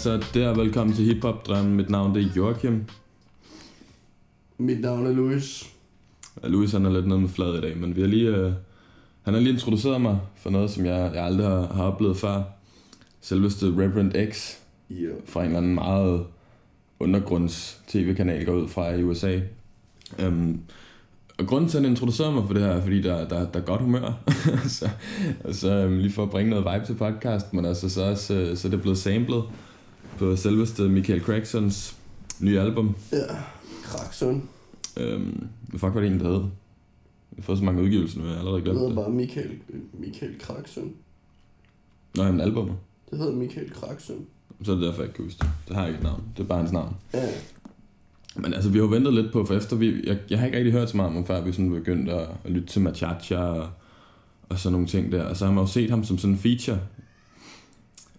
Så der? Velkommen til Hip Hop Drømmen. Mit navn det er Joachim. Mit navn er Louis. Og Louis han er lidt nede med flad i dag, men vi har lige, øh, han har lige introduceret mig for noget, som jeg, jeg aldrig har, har oplevet før. Selveste Reverend X Ja. fra en eller anden meget undergrunds tv-kanal går ud fra i USA. Um, og grunden til, at han introducerede mig for det her, er, fordi der, der, der er godt humør. så så um, lige for at bringe noget vibe til podcast, men altså så, så, så er det blevet samlet på selveste Michael Cracksons nye album. Ja. Kraksøn. Um, hvad fuck var det egentlig, der hed? Jeg har fået så mange udgivelser nu, jeg har allerede Det glemt hedder det. bare Michael, Michael Kraksøn. Nå, jamen albumet. Det hedder Michael Kraksøn. Så er det derfor, jeg ikke kan huske det. Det har ikke et navn. Det er bare hans navn. Ja. Men altså, vi har jo ventet lidt på, for efter vi... Jeg, jeg har ikke rigtig hørt så meget om ham, før vi sådan begyndte at, at lytte til Machacha og, og sådan nogle ting der. Og så har man jo set ham som sådan en feature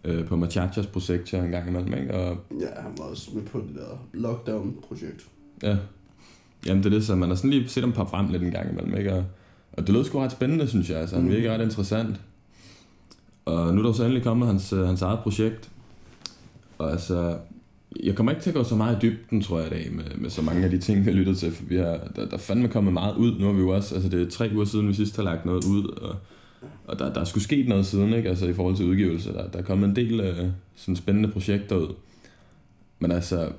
øh, på Machachas projekt en gang imellem, ikke? Og Ja, han var også med på det der lockdown-projekt. ja, jamen det er det, så man har sådan lige set ham poppe frem lidt en gang imellem, ikke? Og, og det lød sgu ret spændende, synes jeg. Altså, han Mm. virker ret interessant. Og nu er der så endelig kommet hans, øh, hans eget projekt. Og altså, jeg kommer ikke til at gå så meget i dybden, tror jeg, i dag, med, med så mange af de ting, vi har lyttet til, for vi har, der, der er fandme kommet meget ud. Nu har vi jo også, altså det er tre uger siden, vi sidst har lagt noget ud, og, og der, der er sgu sket noget siden, ikke? Altså i forhold til udgivelse. Der, der er kommet en del øh, sådan spændende projekter ud. Men altså,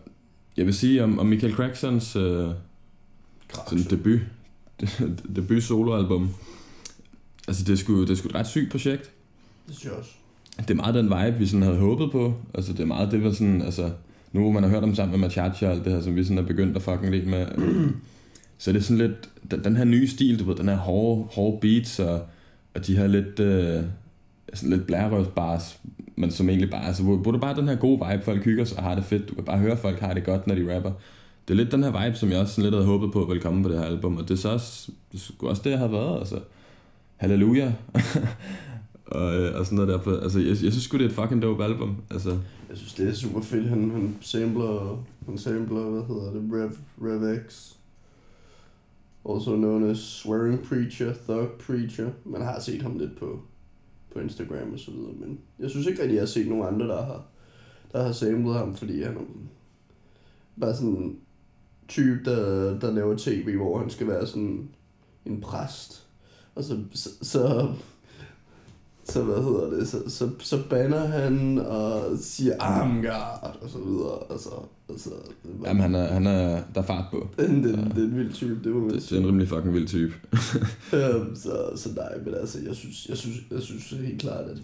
jeg vil sige om, om Michael Cracksons øh, sådan debut, debut soloalbum, altså det er, sgu, det er sgu et ret sygt projekt Det synes jeg også. det er meget den vibe, vi sådan havde håbet på. Altså, det er meget det, var sådan, altså, nu hvor man har hørt om sammen med Machacha og alt det her, som vi sådan er begyndt at fucking lide med. så er det sådan lidt, den, den her nye stil, du ved, den her hårde, hårde beats, og, og de her lidt, øh, sådan lidt blærerøvsbars, men som egentlig bare, altså, hvor, hvor du bare den her gode vibe, folk hygger sig og har det fedt. Du kan bare høre, folk har det godt, når de rapper. Det er lidt den her vibe, som jeg også sådan lidt havde håbet på, ville komme på det her album, og det er så også, det er også det, jeg havde været, altså. Halleluja. og, øh, og sådan noget der på, altså jeg, jeg synes sgu det er et fucking dope album, altså Jeg synes, det er super fedt. Han, han sampler, han sampler, hvad hedder det, Rev, Rev X. Also known as Swearing Preacher, Thug Preacher. Man har set ham lidt på, på Instagram og så videre, men jeg synes ikke rigtig, jeg har set nogen andre, der har, der har samlet ham, fordi han er bare sådan type, der, der laver tv, hvor han skal være sådan en præst. Og så, så, så så hvad hedder det, så, så, så banner han og siger Amgard og så videre, og så, og så det, Jamen han er, han er, der er fart på. den, den, den, den vild type, det må man Det, det er en rimelig fucking vild type. Øhm, så, så nej, men altså, jeg synes, jeg synes, jeg synes helt klart, at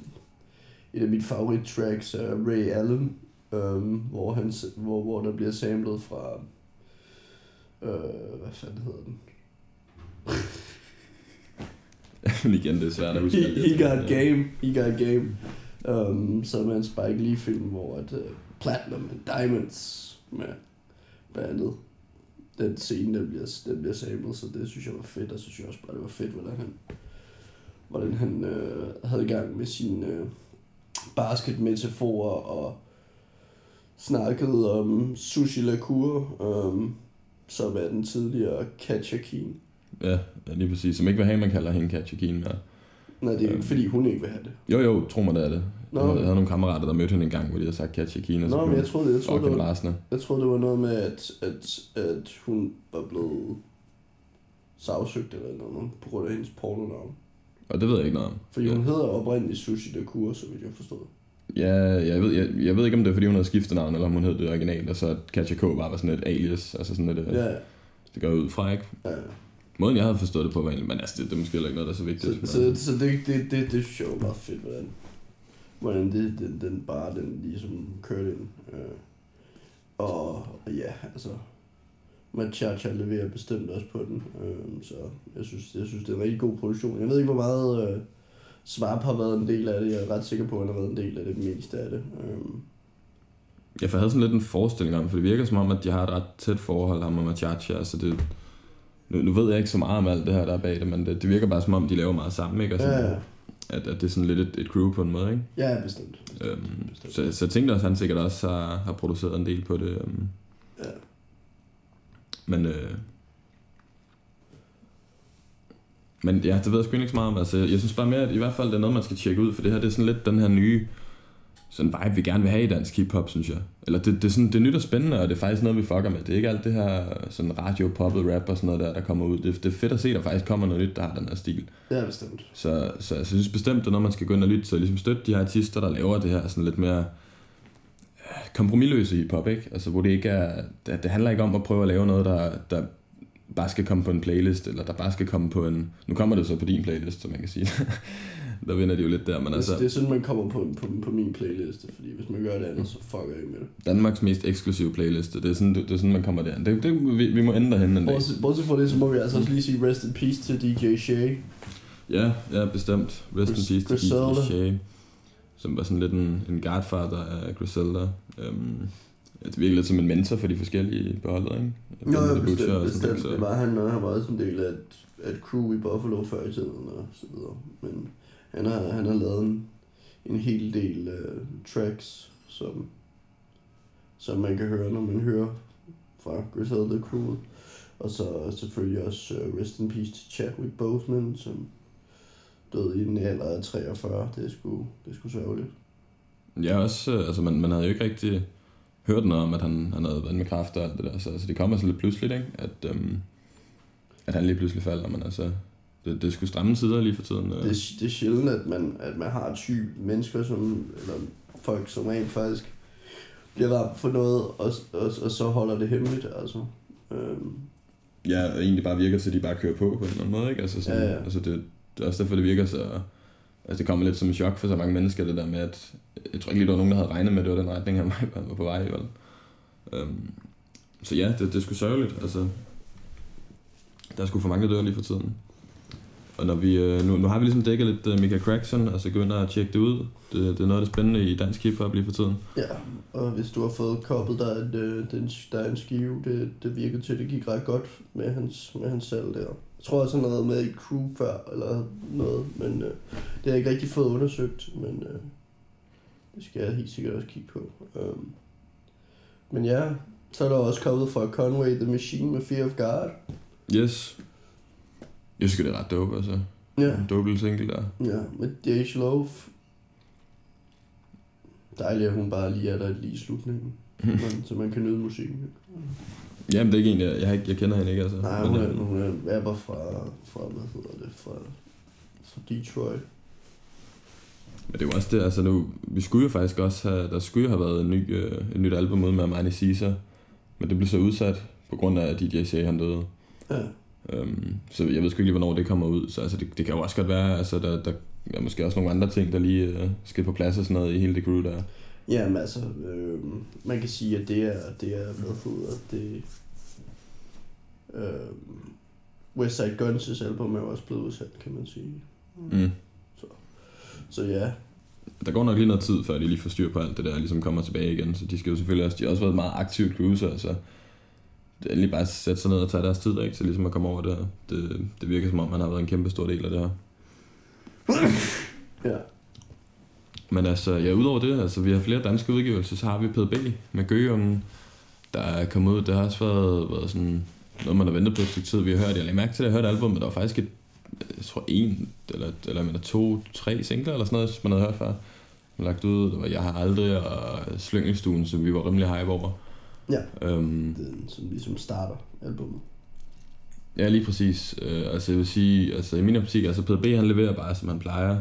et af mine favorit tracks er Ray Allen, øhm, hvor, han, hvor, hvor der bliver samlet fra, øh, hvad fanden hedder den? Men igen, det er svært at huske. He, he got game, he got game. Um, som er en Spike Lee film, hvor at, uh, Platinum and Diamonds med bandet. Den scene, den bliver, den bliver samlet, så det synes jeg var fedt, og så synes jeg også bare, det var fedt, hvordan han, hvordan han øh, havde gang med sine øh, basketmetaforer og snakkede om Sushi Lacour, um, som er den tidligere Katja Keen. Ja, lige præcis. Som ikke vil have, man kalder hende Katja Keen mere. Nej, det er ikke, fordi hun ikke vil have det. Jo, jo, tro mig, det er det. Nå. Jeg havde nogle kammerater, der mødte hende en gang, hvor de havde sagt Katja så Nå, men jeg troede, jeg troede, det var. Jeg troede, det var noget med, at, at, at hun var blevet sagsøgt eller noget på grund af hendes pornonavn. Og det ved jeg ikke noget om. Fordi hun ja. hedder oprindeligt Sushi Dakur, så vidt jeg forstod. Ja, jeg ved, jeg, jeg ved ikke, om det er, fordi hun havde skiftet navn, eller om hun hed det originalt, og så at Katja K. bare var sådan et alias, altså sådan et, ja. Ja, det går ud fra, ikke? ja. Måden, jeg havde forstået det på, var egentlig, men altså, det, det er måske heller ikke noget, der er så vigtigt. Så, så, så det, det, det, det synes jeg var meget fedt, hvordan, hvordan det, den, den bare den ligesom kørte ind. Øh. Og, og ja, altså, Machacha leverer bestemt også på den. Øh, så jeg synes, jeg synes, det er en rigtig god produktion. Jeg ved ikke, hvor meget øh, Svap har været en del af det. Jeg er ret sikker på, at han har været en del af det meste af det. Øh, Jeg havde sådan lidt en forestilling om, for det virker som om, at de har et ret tæt forhold, ham og Machacha, så det, nu, nu ved jeg ikke så meget om alt det her, der er bag det, men det, det virker bare som om, de laver meget sammen, ikke? Og sådan, ja, ja. At, at det er sådan lidt et, et crew på en måde, ikke? ja, bestemt. bestemt, Øhm, bestemt. så, så jeg tænkte også, at han sikkert også har, har produceret en del på det. Øhm, Ja. men, øh, men ja, det ved jeg sgu ikke så meget om. Altså, jeg synes bare mere, at i hvert fald det er noget, man skal tjekke ud, for det her det er sådan lidt den her nye sådan vibe, vi gerne vil have i dansk hiphop, synes jeg. Eller det, det, er sådan, det er nyt og spændende, og det er faktisk noget, vi fucker med. Det er ikke alt det her sådan radio, poppet rap og sådan noget der, der kommer ud. Det, det er fedt at se, at der faktisk kommer noget nyt, der har den her stil. Ja, bestemt. Så, så jeg synes bestemt, er noget, man skal gå ind og lytte og ligesom støtte de her artister, der laver det her sådan lidt mere øh, kompromilløse hiphop, ikke? Altså, hvor det ikke er, det, det handler ikke om at prøve at lave noget, der, der bare skal komme på en playlist, eller der bare skal komme på en... Nu kommer det så på din playlist, så man kan sige. der vinder de jo lidt der, men Det, altså... det er sådan, man kommer på, på, på min playliste, fordi hvis man gør det andet, så fucker jeg ikke med det. Danmarks mest eksklusive playliste. Det er sådan, det, det er sådan man kommer derind. Det, det, vi, vi må ændre henne en dag. Bortset, bortset fra det, så må vi altså også lige sige rest in peace til DJ Shay. Ja, ja, bestemt. Rest in Gris- peace til Griselda. DJ Shay, som var sådan lidt en, en godfather af Griselda. Um, det virker lidt som en mentor for de forskellige beholdere, ikke? Jo, Butcher bestemt, og sådan bestemt. noget, Det var han, og han var også en del af et, af et crew i Buffalo før i tiden og så videre. Men han har, han har lavet en, en hel del uh, tracks, som, som man kan høre, når man hører fra Griselda Crew. Og så selvfølgelig også uh, Rest in Peace til Chadwick Boseman, som døde i en alder af 43. Det er sgu, det er sgu sørgeligt. Ja, også, øh, altså man, man havde jo ikke rigtig hørt noget om, at han, han havde været med kraft og alt det der, så altså, det kommer så altså lidt pludseligt, ikke? At, øhm, at han lige pludselig falder, men altså, det, det skulle stramme tider lige for tiden. øh. Det, er- det er sjældent, at man, at man har type mennesker, som, eller folk, som rent faktisk bliver ramt for noget, og, og, og så holder det hemmeligt, altså. Øhm, Ja, og egentlig bare virker til, at de bare kører på på en eller anden måde, ikke? Altså, sådan, Ja, ja. altså det, det er også derfor, det virker så... Altså det kommer lidt som en chok for så mange mennesker, det der med, at... Jeg tror ikke lige, der var nogen, der havde regnet med, at det var den retning, han var- på vej i, vel? Um, så ja, det, det er sgu sørgeligt, altså... Der er sgu for mange, der dør lige for tiden. Og når vi, øh, nu, nu har vi ligesom dækket lidt uh, Mika Crackson, altså gå ind og tjekke det ud. Det, det er noget af det spændende i dansk hiphop lige for tiden. ja, og hvis du har fået koppet, der er, øh, den, der er en skive, det, det virker til, at det gik ret godt med hans, med hans salg der. Jeg tror også, han har været med i crew før, eller noget, men øh, det har jeg ikke rigtig fået undersøgt, men øh, det skal jeg helt sikkert også kigge på. Um, men ja, så er der også kommet fra Conway the Machine med Fear of God. Yes. Jeg synes, det er ret dope, altså. Ja, En dope lille single der. ja med Dej Loaf. Dejligt, at hun bare lige er der lige i slutningen, men, så man kan nyde musikken. Jamen, det er ikke en, jeg, jeg, jeg kender hende ikke, altså. Nej, hun er, øh, hun er rapper fra, fra, hvad hedder det, fra, fra Detroit. Men det er jo også det, altså nu, vi skulle jo faktisk også have, der skulle jo have været en ny, øh, et nyt album ud med Armani Caesar, men det blev så udsat på grund af, at DJ Shea han døde. Ja, Um, så jeg ved sgu ikke lige, hvornår det kommer ud, så altså, det, det kan jo også godt være, altså der, der er måske også nogle andre ting, der lige øh, skal på plads og sådan noget i hele det crew der. Jamen altså, øh, man kan sige, at det er, det er hedder det, øh, Westside Guns' album er jo også blevet udsat, kan man sige. Mm. Så ja, Der går nok lige noget tid, før de lige får styr på alt det der, ligesom kommer tilbage igen, så de skal jo selvfølgelig også, de har også været et meget aktivt crew, så altså, lige bare sætte sig ned og tage deres tid, ikke, til ligesom at komme over det. Det, det virker som om, man har været en kæmpe stor del af det her. ja, Men altså, ja, udover det, altså, vi har flere danske udgivelser, så har vi PDB med Gøgeungen, der er kommet ud. Det har også været, været sådan noget, man har ventet på et stykke tid. Vi har hørt, jeg lagde mærke til, at jeg hørte albumet, der var faktisk et, jeg tror en, eller, eller men to, tre singler eller sådan noget, man havde hørt før. Man lagt ud, det var Jeg har aldrig, og Slyngelstuen, som vi var rimelig hype over. Ja. Øhm, det er sådan ligesom starter albumet. Ja, lige præcis. Øh, altså jeg vil sige, altså i min optik, altså PDB han leverer bare, som han plejer.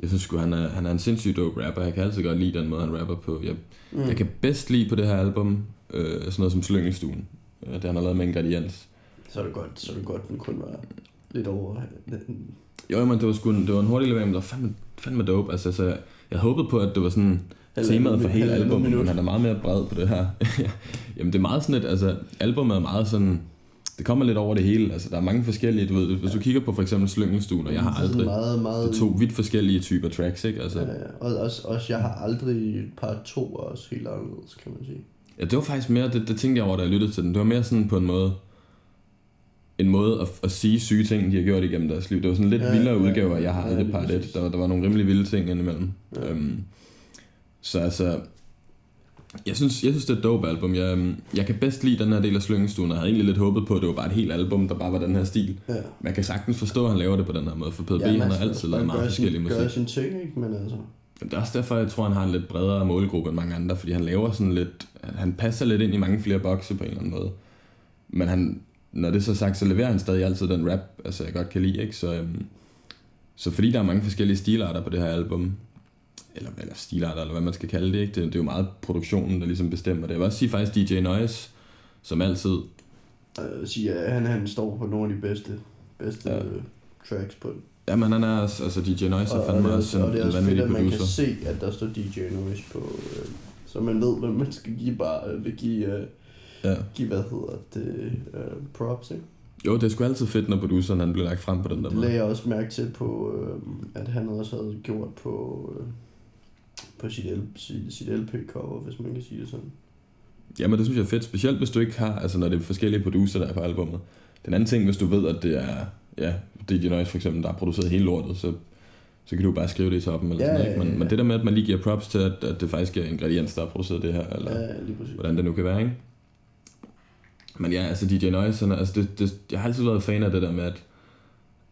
Jeg synes sgu, han er, han er en sindssygt dope rapper. Jeg kan altid godt lide den måde, han rapper på. Jeg, Mm. jeg kan bedst lide på det her album, øh, sådan noget som Slyngelstuen. Øh, det han har lavet med ingrediens. Så er det godt, så er det godt, den kun var lidt over. Jo, men det var, sgu en, det var en hurtig levering, men det var fandme, fandme dope. Altså, så jeg, jeg håbede på, at det var sådan temaet for hele albumet, men han er meget mere bred på det her. Jamen, det er meget sådan et, altså, albumet er meget sådan, det kommer lidt over det hele. Altså, der er mange forskellige, du ved, hvis du kigger på for eksempel Slyngelstuen, og jeg har Det aldrig, Meget, meget, det er to vidt forskellige typer tracks, ikke? Altså, Ja, ja. Og også, også, jeg har aldrig et par to også helt anderledes, kan man sige. Ja, det var faktisk mere, det, det tænkte jeg over, da jeg lyttede til den. Det var mere sådan på en måde, en måde at, at sige syge ting, de har gjort igennem deres liv. Det var sådan lidt Ja, ja, vildere ja, udgaver, jeg har ja, aldrig lige part præcis. et. Der, var- der var nogle rimelig vilde ting indimellem. Ja. Ja. Øhm, så altså, jeg synes, jeg synes, det er et dope album. Jeg, øhm, jeg kan bedst lide den her del af Slyngelstuen, og jeg havde egentlig lidt håbet på, at det var bare et helt album, der bare var den her stil. Ja. Man kan sagtens forstå, at han laver det på den her måde, for PDB, ja, han har altid lavet meget sin, musik. Gør sin ting, ikke? Men altså, Det er også derfor, jeg tror, han har en lidt bredere målgruppe end mange andre, fordi han laver sådan lidt, han passer lidt ind i mange flere bokse på en eller anden måde. Men han, når det er så sagt, så leverer han stadig altid den rap, altså jeg godt kan lide, ikke? Så, øhm, så fordi der er mange forskellige stilarter på det her album, eller, eller stilarter, eller hvad man skal kalde det, ikke? Det, det er jo meget produktionen, der ligesom bestemmer det. Jeg vil også sige faktisk DJ Noise, som altid, Jeg vil sige, at han, han står på nogle af de bedste, bedste Ja. ja. tracks på den. jamen han er også, altså DJ Noise er og, fandme det er også en, og det er en også fedt, vanvittig at man kan producer. se, at der står DJ Noise på, øh, så man ved, hvad man skal give bare, øh, vil give, øh, Ja. give, hvad hedder det, øh, props, ikke? Jo, det er sgu altid fedt, når produceren han bliver lagt frem på den der Det måde. lagde jeg også mærke til på, øh, at han også havde gjort på, øh, på sit, L, sit, sit LP-cover, hvis man kan sige det sådan. Jamen det synes jeg er fedt, specielt hvis du ikke har, altså når det er forskellige producer, der er på albummet. Den anden ting, hvis du ved, at det er, ja, DJ Noise for eksempel, der har produceret hele lortet, så, så kan du bare skrive det i toppen eller Ja, sådan noget. ikke? Men, ja. men det der med, at man lige giver props til, at, at det faktisk er ingrediens, der har produceret det her, eller ja. Hvordan det nu kan være, ikke? Men ja, altså DJ Noise, er- altså det, det, jeg har altid været fan af det der med, at,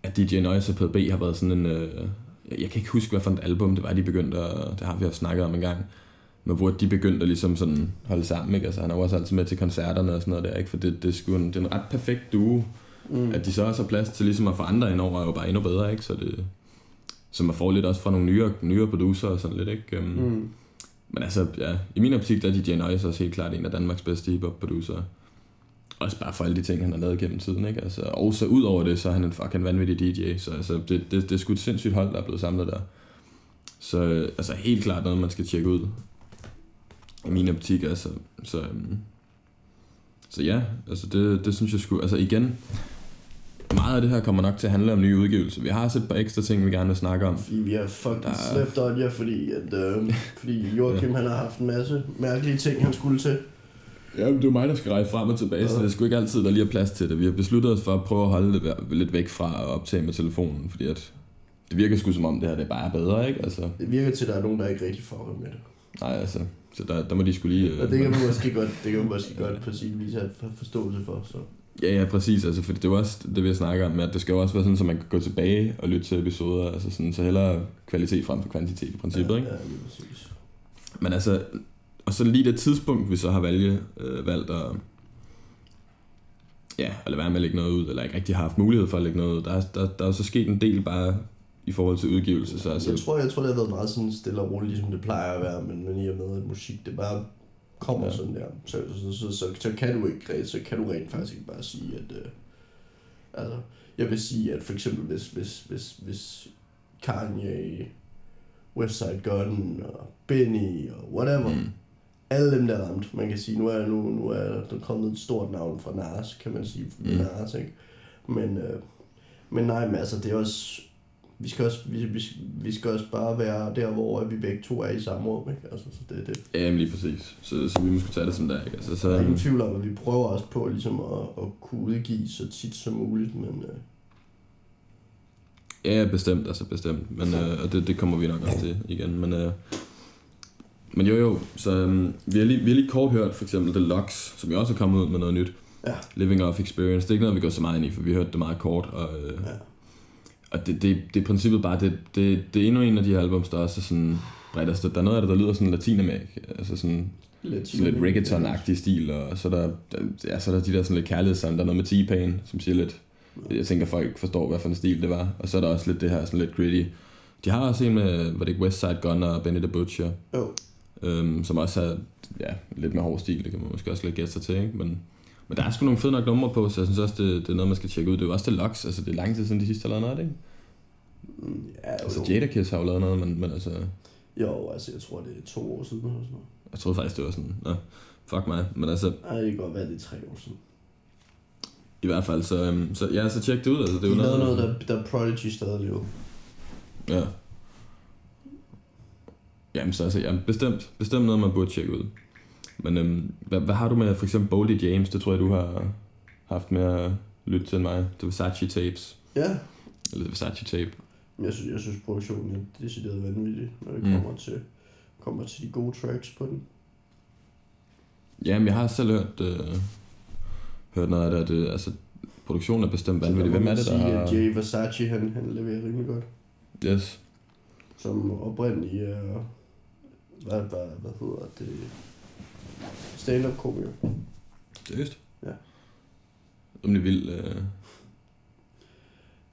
at DJ Noise og PDB har været sådan en... Øh, jeg, jeg kan ikke huske, hvad for et album det var, de begyndte at... Det har vi haft snakket om en gang. Men hvor de begyndte at ligesom sådan holde sammen, ikke? Altså han er jo også altid med til koncerterne og sådan noget der, ikke? For det, det, er, sgu en, det er en ret perfekt duo. Mm. At de så også har plads til ligesom at få andre indover, er jo bare endnu bedre, ikke? Så det... Så man får lidt også fra nogle nyere, nyere producer og sådan lidt, ikke? Um, Mm. men altså, ja, i min optik, der er DJ Noise også helt klart en af Danmarks bedste hiphop producer. Også bare for alle de ting, han har lavet gennem tiden, ikke? Altså, og så ud over det, så er han en fucking vanvittig DJ, så altså, det, det, det er sgu et sindssygt hold, der er blevet samlet der. Så altså, helt klart noget, man skal tjekke ud. I min optik, altså. Så, øhm, så ja, altså det, det synes jeg skulle, altså igen, meget af det her kommer nok til at handle om nye udgivelser. Vi har også et par ekstra ting, vi gerne vil snakke om. Fordi vi har fucking Der er- slæbt on jer, fordi, at, øh, fordi Joachim han har haft en masse mærkelige ting, han skulle til. Ja, det er mig, der skal rejse frem og tilbage, så det er sgu ikke altid, der lige er plads til det. Vi har besluttet os for at prøve at holde det lidt væk fra at optage med telefonen, fordi at det virker sgu som om, det her det bare er bedre, ikke? Altså, Det virker til, at der er nogen, der ikke rigtig fucker med det. nej, altså, så der, der må de skulle lige... øh, Og det kan vi måske godt, det kan vi måske godt på sin vis have for- forståelse for. Så. Ja, ja, præcis, altså, for det er også det, vi snakker om, at det skal jo også være sådan, så man kan gå tilbage og lytte til episoder, altså sådan, så hellere kvalitet frem for kvantitet i princippet, ja, ikke? Ja, lige præcis. Men altså, og så lige det tidspunkt, vi så har valgt, øh, valgt at, ja, at lade være med at lægge noget ud, eller ikke rigtig har haft mulighed for at lægge noget ud, der, er- der, der er så sket en del bare i forhold til udgivelse, så altså, Jeg tror, jeg tror, det har været meget sådan stille og roligt, ligesom det plejer at være, men, men i og med, at musik, det bare kommer Ja. sådan der, så, så, så, så, så, kan du ikke, så kan du rent faktisk ikke bare sige, at, øh, altså, jeg vil sige, at for eksempel, hvis, hvis, hvis, hvis Kanye, Westside Gun og Benny og whatever, mm. Alle dem der er ramt. Man kan sige, nu er, nu, nu er der kommet et stort navn fra Nas, kan man sige, Mm. Nas, ikke? Men, øh, men nej, men altså, det er også, vi skal også, vi, vi, vi skal også bare være der, hvor vi begge to er i samme rum, ikke? Altså, så det, det. ja, jamen lige præcis, så, så vi måske tage det som der, ikke? Altså, så, Der er ingen tvivl om, at vi prøver også på ligesom at, at kunne udgive så tit som muligt, men øh, Ja, bestemt, altså bestemt. Men, øh, og det, det kommer vi nok også til igen. Men, øh, men jo jo, så øh, vi, har lige, vi har lige kort hørt for eksempel The Lux, som jo også er kommet ud med noget nyt. Ja. Living Off Experience. Det er ikke noget, vi går så meget ind i, for vi har hørt det meget kort. Og, øh, ja. og det, det, det er princippet bare, det, det, det er endnu en af de her albums, der også er sådan bredt. Altså, der er noget af det, der lyder sådan Latinamerika. Altså sådan, Lidt, sådan lidt reggaeton-agtig stil, og så er der, der, ja, så er der de der sådan lidt kærlighedssange. Der er noget med T-Pain, som siger lidt, jeg tænker, folk forstår, hvad for en stil det var. Og så er der også lidt det her sådan lidt gritty. De har også en med, var det ikke Westside Gun og Benny the Butcher, Jo, øhm, som også er ja, lidt mere hård stil, det kan man måske også lidt gætte sig til, ikke? Men, men der er sgu nogle fede nok numre på, så jeg synes også, det, det er noget, man skal tjekke ud. Det er jo også Deluxe, altså det er lang tid siden de sidste har lavet noget, er det ikke? Ja, jo, Altså Jadakiss har jo lavet noget, men, men altså, jo, altså, jeg tror, det er to år siden eller sådan noget. jeg troede faktisk, det var sådan, nå, fuck mig. Men altså, Ej, det kan godt være, det er tre år siden. i hvert fald, så, øhm, så ja, så tjek det ud. Altså, det er De jo lavede noget, der, der Prodigy stadig lever. Ja. Jamen, så altså, ja, bestemt, bestemt noget, man burde tjekke ud. Men øhm, hvad, hvad har du med for eksempel Boldy James? Det tror jeg, du har haft med at lytte til mig. Det Versace Tapes. Ja, Eller Versace Tape. Jeg synes, jeg synes produktionen er decideret vanvittig, når det Mm. mm. kommer, til, kommer til de gode tracks på den. Jamen, jeg har selv hørt, øh, hørt noget af det. Det, altså, produktionen er bestemt vanvittig. Hvem er det, der har... Jay Versace, han, han leverer rimelig godt. Yes. som oprindeligt er, hvad, hvad, hvad hedder det, stand-up komiker. Seriøst? Ja. Rimelig vild øh,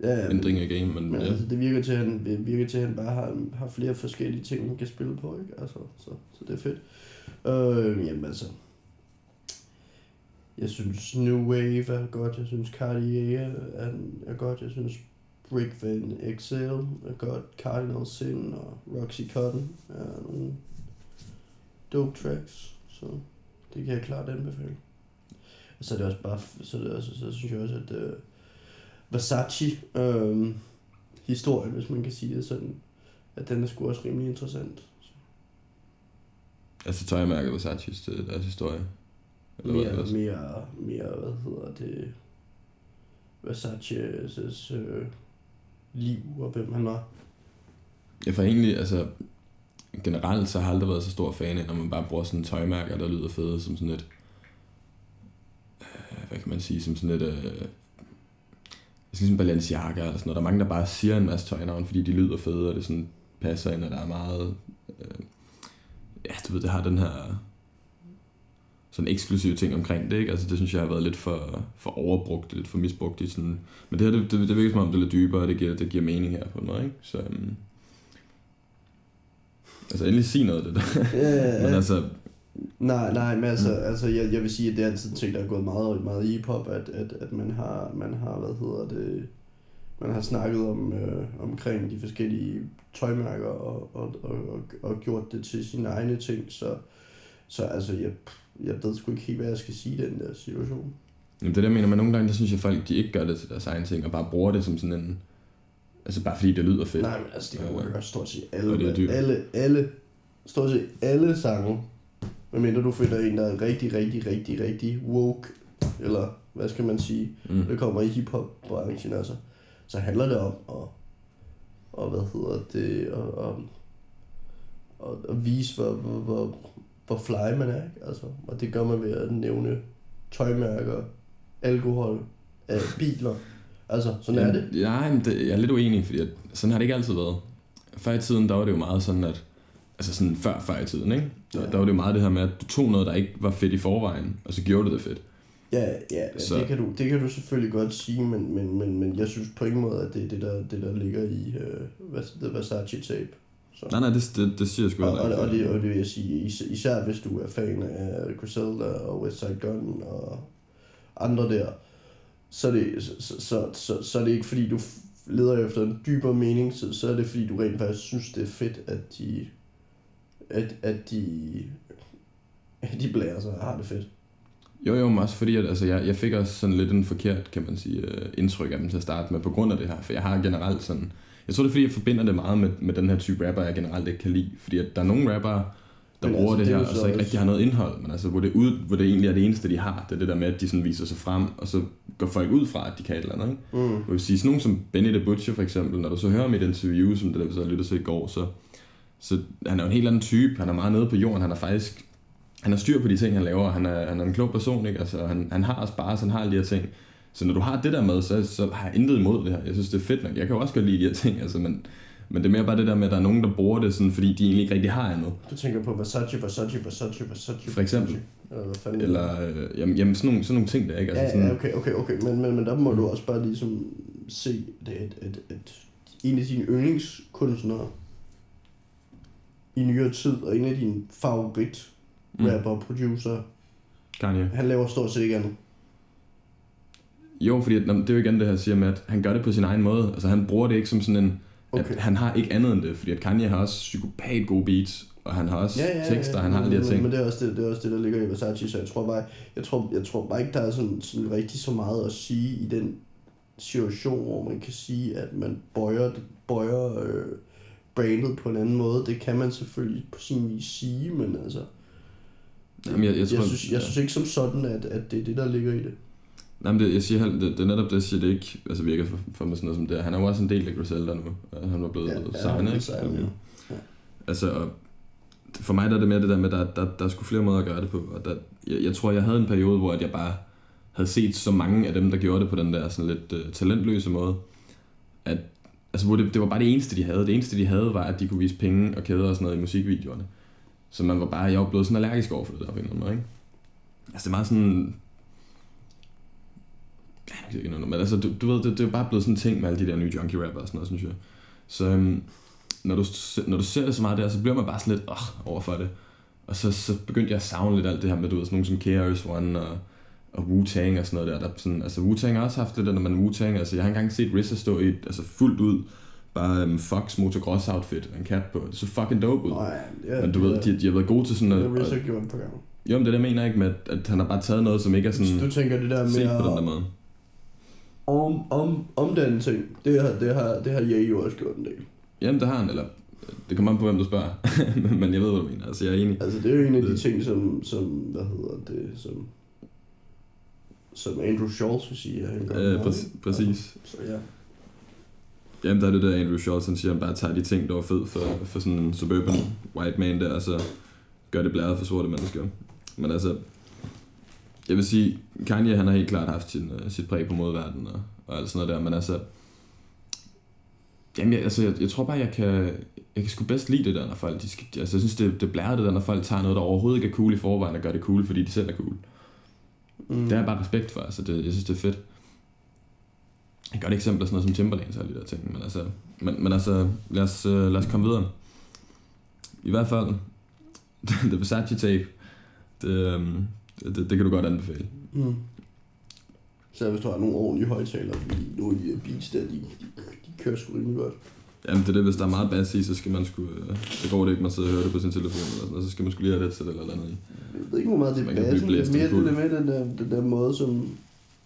Ja, ja, ændring af game, men, men ja. altså, det virker til, at han, virker til, at han bare har, har flere forskellige ting, han kan spille på, ikke? Altså, så, så det er fedt. Øh, jamen altså, jeg synes New Wave er godt, jeg synes Cartier er, er godt, jeg synes Brick Van Excel er godt, Cardinal Sin og Roxy Cotton er nogle dope tracks, så det kan jeg klart anbefale. Og så er det også bare, så, det også, så synes jeg også, at uh, Versace øh, historien, hvis man kan sige det sådan, at den er sgu også rimelig interessant. Altså tøjmærket Versace's deres historie. Eller Mere, hvad? mere, mere, hvad hedder det, Versace's øh, liv og hvem han var. Jeg får egentlig, altså generelt så har jeg aldrig været så stor fan af, når man bare bruger sådan tøjmærker, der lyder fede, som sådan et, øh, hvad kan man sige, som sådan et, øh, ligesom Balenciaga eller sådan noget. Der er mange, der bare siger en masse tøjnavn, fordi de lyder fede, og det sådan passer ind, og der er meget, øh, ja, du ved, det har den her sådan eksklusive ting omkring det, ikke? Altså det synes jeg har været lidt for, for overbrugt, lidt for misbrugt i sådan... Men det her, det, det, det virker som om, det er lidt dybere, og det giver, det giver mening her på en måde, ikke? Så... Um, altså endelig sig noget af det der. Ja, Men altså, Nej, nej, men altså, mm. altså jeg, jeg vil sige, at det er altid en ting, der er gået meget, meget i hiphop, at, at, at man har, man har, hvad hedder det, man har snakket om, øh, omkring de forskellige tøjmærker og, og, og, og, og gjort det til sine egne ting, så, så altså, jeg, jeg ved sgu ikke helt, hvad jeg skal sige i den der situation. jamen, det der mener man nogle gange, der synes jeg folk, de ikke gør det til deres egen ting, og bare bruger det som sådan en... Altså bare fordi det lyder fedt. Nej, men altså, det kan jo gøre stort set Og det er alle, dyrt. alle, alle, stort set alle sange, medmindre du finder en, der er rigtig, rigtig, rigtig, rigtig woke, eller hvad skal man sige, Mm. det kommer i hiphop-branchen, altså, så handler det om at, og hvad hedder det, og, og, og, at vise, hvor, hvor, hvor, hvor fly man er, ikke? Altså, og det gør man ved at nævne tøjmærker, alkohol, øh, biler, altså, sådan er det. Ja, men det, jeg er lidt uenig, fordi at, sådan har det ikke altid været. Før i tiden, der var det jo meget sådan, at... Altså sådan før, før i tiden, ikke? Der, Ja. der var det jo meget det her med, at du tog noget, der ikke var fedt i forvejen, og så gjorde du det fedt. Ja, ja Så- det, kan du, det kan du selvfølgelig godt sige, men, men, men, men jeg synes på ingen måde, at det er det, der, det, der ligger i uh, The Versace tape. Så. Nej, nej, det, det, det siger jeg sgu Og, og, og, det, og det vil jeg sige, is- især hvis du er fan af Griselda og West Side Gun og andre der, så er det, så, så, så, så, er det ikke fordi, du leder efter en dybere mening, så, så er det fordi, du rent faktisk synes, det er fedt, at de, at, at de, at de blærer sig og har det fedt. Jo, jo, men også fordi, at, altså, jeg, jeg fik også sådan lidt en forkert, kan man sige, øh, indtryk af dem til at starte med, på grund af det her. For jeg har generelt sådan... Jeg tror, det er fordi, jeg forbinder det meget med, med den her type rapper, jeg generelt ikke kan lide. Fordi at der er nogle rappere, der Men bruger altså, det det er her, og så så ikke rigtig har noget indhold. Men altså, hvor det, ud, hvor det egentlig er det eneste, de har. Det er det der med, at de sådan viser sig frem, og så går folk ud fra, at de kan et eller andet. Ikke? Mm. Jeg vil sige, sådan nogen som Benny the Butcher for eksempel, når du så hører mit interview, som det der, vi så lyttede til i går, så, så han er jo en helt anden type, han er meget nede på jorden, han er faktisk, han har styr på de ting, han laver, han er, han er en klog person, ikke? Altså, han, han har også bare, han har alle de her ting. Så når du har det der med, så, så har jeg intet imod det her. Jeg synes, det er fedt nok. Jeg kan jo også godt lide de her ting, altså, men, men det er mere bare det der med, at der er nogen, der bruger det, sådan, fordi de egentlig ikke rigtig har andet. Du tænker på Versace, Versace, Versace, Versace. For eksempel. Eller hvad fanden Eller, øh, jamen, jamen sådan, nogle, sådan nogle ting der, ikke? Altså, Ja, sådan, ja, okay, okay, okay. Men, men, men der må du også bare ligesom se, det, at, at, at en af dine yndlingskunstnere i nyere tid, og en af dine favorit Mm. rapper og producer, Kanye. han laver stort set ikke andet. Jo, fordi at, det er jo igen det, her siger med, at han gør det på sin egen måde. Altså han bruger det ikke som sådan en, okay. At han har ikke andet end det. Fordi at Kanye har også psykopat gode beats, og han har også Ja, ja, ja, tekster, han har alle de her ting. Men det er, også det, det er også det, der ligger i Versace, så jeg tror bare, jeg tror, jeg tror bare ikke, der er sådan, sådan rigtig så meget at sige i den situation, hvor man kan sige, at man bøjer, bøjer øh, brandet på en anden måde. Det kan man selvfølgelig på sin vis sige, men altså, Jamen, jeg, jeg, tror, jeg, synes, jeg synes ikke som sådan, at, at det er det, der ligger i det. Nej, men det, jeg siger, det, det, er netop det, jeg siger, det ikke altså, virker for, for mig sådan noget som det. Han er jo også en del af Griselda nu. Han var blevet Ja, ja, ja, signet, er ikke? ja. Ja. Altså, og for mig der er det mere det der med, at der, der, der er sgu flere måder at gøre det på. Og der, jeg, jeg tror, jeg havde en periode, hvor at jeg bare havde set så mange af dem, der gjorde det på den der sådan lidt uh, talentløse måde, at altså hvor det, det var bare det eneste, de havde. Det eneste, de havde, var, at de kunne vise penge og kæder og sådan noget i musikvideoerne. Så man var bare, jeg var blevet sådan allergisk over for det der på en eller anden måde, ikke? Altså det er meget sådan... Jeg ikke noget, men altså, du, du ved, det, det er jo bare blevet sådan en ting med alle de der nye junkie rapper og sådan noget, synes jeg. Så øhm, når, du, når du ser det så meget der, så bliver man bare sådan lidt øh, over for det. Og så, så begyndte jeg at savne lidt alt det her med, du ved, sådan nogle som KRS One og, og Wu-Tang og sådan noget der. der sådan, altså Wu-Tang har også haft det der, når man Wu-Tang, altså jeg har engang set RZA stå i et, altså fuldt ud, bare um, Fox motocross outfit og en cap på. Det så fucking dope ud. Nå, ja, ja, Men du ved, de, de har været gode til sådan Det at... har Rizzo gjort på gang. Jo, men det er det, jeg mener ikke med, at, at han har bare taget noget, som ikke er sådan Du tænker det der med set på den der måde. Om, om, om den ting, det har, det har, det har Ye jo også gjort en del. Jamen, det har han, eller det kommer an på, hvem du spørger. men jeg ved, hvad du mener. Altså, jeg er enig. Altså det er jo en af de Det- ting, som, som hvad hedder det, som, som Andrew Schultz vil sige, at han gør Øh, meget, præcis, præcis. Så ja. Jamen, der er det der Andrew Schultz, han siger, han bare tager de ting, der var fed for, for sådan en suburban white man der, og så gør det blæret for sorte mennesker. Men altså, jeg vil sige, Kanye, han har helt klart haft sin, uh, sit præg på modverdenen og, og alt sådan noget der, men altså, jamen, jeg, altså, jeg, jeg tror bare, jeg kan, jeg kan sgu bedst lide det der, når folk, de skal, altså, jeg synes, det, det blærer det der, når folk tager noget, der overhovedet ikke er cool i forvejen, og gør det cool, fordi de selv er cool. Mm. Det har jeg bare respekt for, altså det, jeg synes, det er fedt. Et godt eksempel er sådan noget som Timberlands og alle de der ting, men altså, men, men altså lad, os, øh, lad os komme videre. I hvert fald, The Versace tape, det, øhm, det, det, det kan du godt anbefale. Mm. Så hvis du har nogle ordentlige højtalere, fordi nogle af de der beats der, de, de, de kører sgu rimelig godt. Jamen det er det, hvis der er meget bass i, så skal man sgu, øh, så går det ikke, man sidder og hører det på sin telefon eller sådan noget, så skal man sgu lige have det til eller eller andet i. Jeg ved ikke, hvor meget det er bassen, det er mere det omkuld. der med den der, den der måde, som,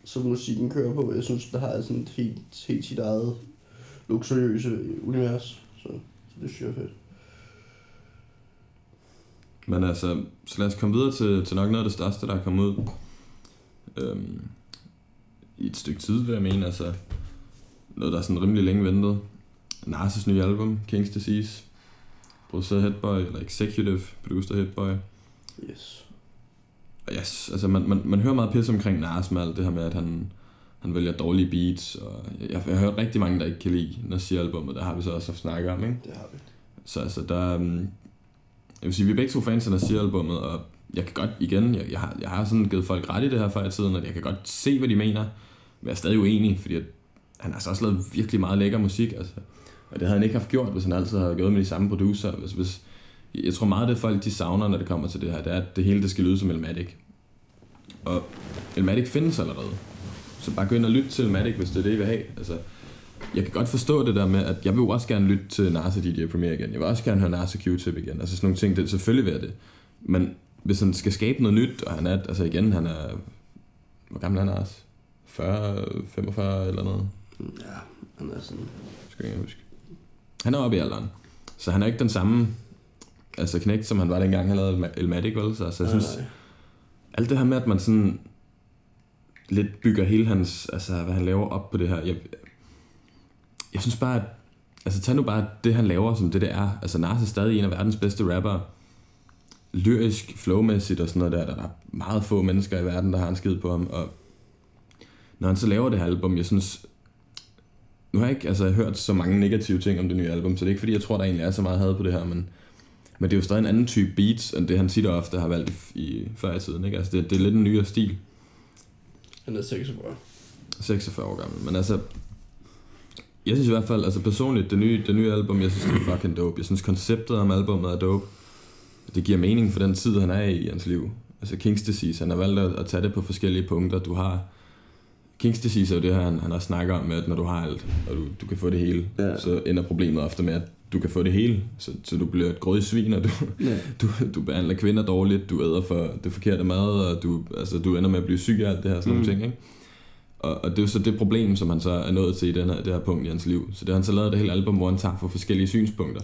som musikken kører på. Jeg synes, der har sådan et helt, helt sit eget luksuriøse univers. Så, så det synes jeg er fedt. Men altså, så lad os komme videre til, til nok noget af det største, der er kommet ud. Øhm, I et stykke tid, vil jeg mene. Altså, noget, der er sådan rimelig længe ventet. Narses nye album, King's Disease. Produceret Headboy, eller Executive Producer Headboy. Yes. Og yes, altså man, man, man hører meget pisse omkring Nas med alt det her med, at han, han vælger dårlige beats. Og jeg, jeg har hørt rigtig mange, der ikke kan lide Nasir-albummet. Der har vi så også haft snakket om, ikke? Det har vi. Så altså, der... Jeg vil sige, vi er begge to fans af Nasir-albummet, og jeg kan godt, igen, jeg, jeg, har, jeg har sådan givet folk ret i det her før i tiden, at jeg kan godt se, hvad de mener, men jeg er stadig uenig, fordi at, han har så også lavet virkelig meget lækker musik, altså. Og det havde han ikke haft gjort, hvis han altid havde gået med de samme producer. Hvis, hvis, jeg tror meget, det folk de savner, når det kommer til det her, det er, at det hele det skal lyde som Elmatic. Og Elmatic findes allerede. Så bare gå ind og lytte til Elmatic, hvis det er det, I vil have. Altså, jeg kan godt forstå det der med, at jeg vil jo også gerne lytte til Narsa DJ Premier igen. Jeg vil også gerne høre Narsa Q-Tip igen. Altså sådan nogle ting, det selvfølgelig jeg det. Men hvis han skal skabe noget nyt, og han er, altså igen, han er, hvor gammel er Nars? 40, 45 eller noget? Ja, han er sådan... Skal jeg ikke huske. Han er oppe i alderen. Så han er ikke den samme altså knægt, som han var dengang, han lavede Elmatic, vel? Så altså, jeg synes, Nej, alt det her med, at man sådan lidt bygger hele hans, altså hvad han laver op på det her. Jeg, jeg synes bare, at, altså tag nu bare det, han laver, som det det er. Altså Nas er stadig en af verdens bedste rappere. Lyrisk, flowmæssigt og sådan noget der. Der er meget få mennesker i verden, der har en skid på ham. Og når han så laver det her album, jeg synes... Nu har jeg ikke altså, hørt så mange negative ting om det nye album, så det er ikke fordi, jeg tror, der egentlig er så meget had på det her, men, men det er jo stadig en anden type beats, end det han tit og ofte har valgt i, i før i tiden. Ikke? Altså, det, det er lidt en nyere stil. han er 46. 46 år gammel. Men altså, jeg synes i hvert fald, altså personligt, det nye, det nye album, jeg synes, det er fucking dope. Jeg synes, konceptet om albummet er dope. Det giver mening for den tid, han er i i hans liv. Altså King's Disease, han har valgt at, at tage det på forskellige punkter. Du har... King's Disease er jo det her, han, han også snakker om, at når du har alt, og du, du kan få det hele, Ja. så ender problemet ofte med, at du kan få det hele, så, så du bliver et grådigt svin, og du, Ja. du, du behandler kvinder dårligt, du æder for det forkerte mad, og du, altså, du ender med at blive syg af alt det her, sådan. Mm. nogle ting, ikke? Og, og det er jo så det problem, som han så er nået til i den her, det her punkt i hans liv. Så det har han så lavet det hele album, hvor han tager for forskellige synspunkter.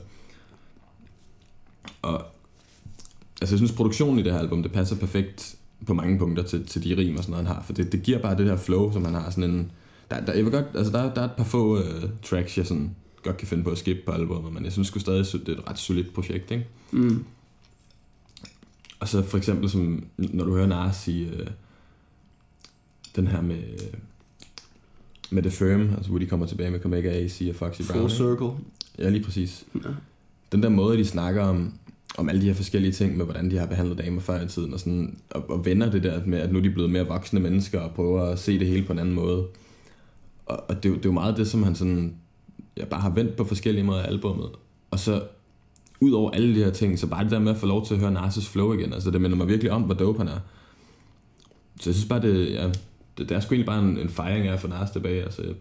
Og altså jeg synes, produktionen i det her album, det passer perfekt på mange punkter til, til de rim og sådan noget, han har. For det, det giver bare det her flow, som han har sådan en... Der, der, jeg vil godt, altså der, der er et par få uh, tracks, jeg sådan godt kan finde på at skippe på albumet, men jeg synes sgu stadig, det er et ret solidt projekt, ikke? Mm. Og så for eksempel, som, når du hører Nas sige, øh, den her med, med The Firm, altså hvor de kommer tilbage med Comega AC og Foxy Brown. Full ikke? circle. Ja, lige præcis. Ja. Den der måde, de snakker om, om alle de her forskellige ting med, hvordan de har behandlet damer før i tiden, og, sådan, og, og vender det der med, at nu er de blevet mere voksne mennesker, og prøver at se det hele på en anden måde. Og, og det, er det er jo meget det, som han sådan, ja, bare har vendt på forskellige måder af albummet. Og så, ud over alle de her ting, så bare det der med at få lov til at høre Narses flow igen, altså det minder mig virkelig om, hvor dope han er. Så jeg synes bare, det, ja, det, det er sgu egentlig bare en, en fejring af at få Nars tilbage, altså,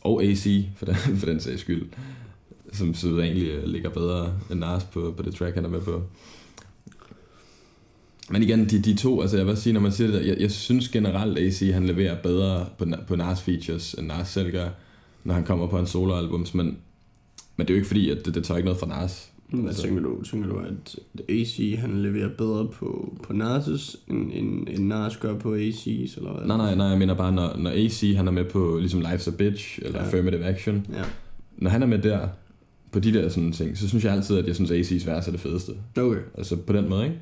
og AC, for den, for den sags skyld som så egentlig øh, ligger bedre end Nars på, på det track, han er med på. Men igen, de, de to, altså jeg vil sige, når man siger det der, jeg, jeg synes generelt, AC han leverer bedre på, på Nars features, end Nars selv gør, når han kommer på en soloalbum, men, men det er jo ikke fordi, at det, det tager ikke noget fra Nars. Hvad Altså- tænker du? Tænker du, at AC han leverer bedre på, på Narses, end, end, end Nars gør på AC's, eller hvad? Nej, nej, nej, jeg mener bare, når, når AC han er med på ligesom Life's a Bitch, eller Ja. Affirmative Action, Ja. når han er med der, på de der sådan ting, så synes jeg altid, at jeg synes, at AC's vers er det fedeste. Okay. Altså på den måde, ikke?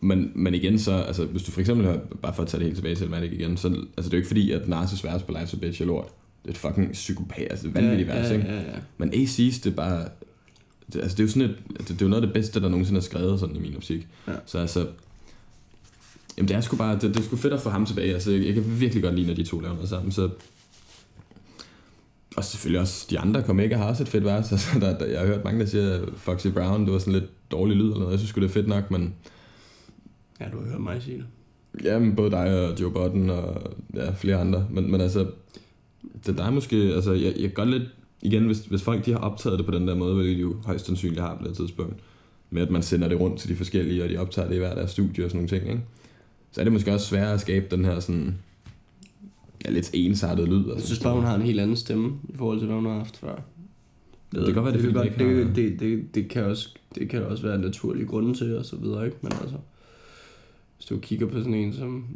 Men, men igen så, altså hvis du for eksempel hører, bare for at tage det helt tilbage til Matic igen, så altså, det er jo ikke fordi, at Narses vers på Life's a Bitch er lort. Det er et fucking psykopat, altså vanvittigt vers, ja, ikke? ja, ja. Men AC's, det er bare, det, altså det er jo sådan et, det, det er jo noget af det bedste, der nogensinde er skrevet sådan i min optik. Ja. Så altså, jamen det er sgu bare, det, det er sgu fedt at få ham tilbage, altså jeg, jeg kan virkelig godt lide, når de to laver noget sammen, så og selvfølgelig også de andre Comega har også et fedt vers. Altså, der, der, jeg har hørt mange, der siger, Foxy Brown, det var sådan lidt dårlig lyd eller noget. Jeg synes det er fedt nok, men Ja, du har hørt mig sige det. Jamen, både dig og Joe Budden og ja, flere andre. Men, men altså, det der er måske, altså, jeg, jeg kan godt lidt, igen, hvis, hvis folk de har optaget det på den der måde, hvilket de jo højst sandsynligt har på det tidspunkt, med at man sender det rundt til de forskellige, og de optager det i hver deres studie og sådan nogle ting, ikke? så er det måske også sværere at skabe den her sådan, ja, lidt ensartet lyd. Jeg synes bare, hun har en helt anden stemme, i forhold til, hvad hun har haft før. Det kan godt være, det er, det, ikke det, har- det, det, det, kan også, det kan også være en naturlig grund til, og så videre, ikke? Men altså, hvis du kigger på sådan en som,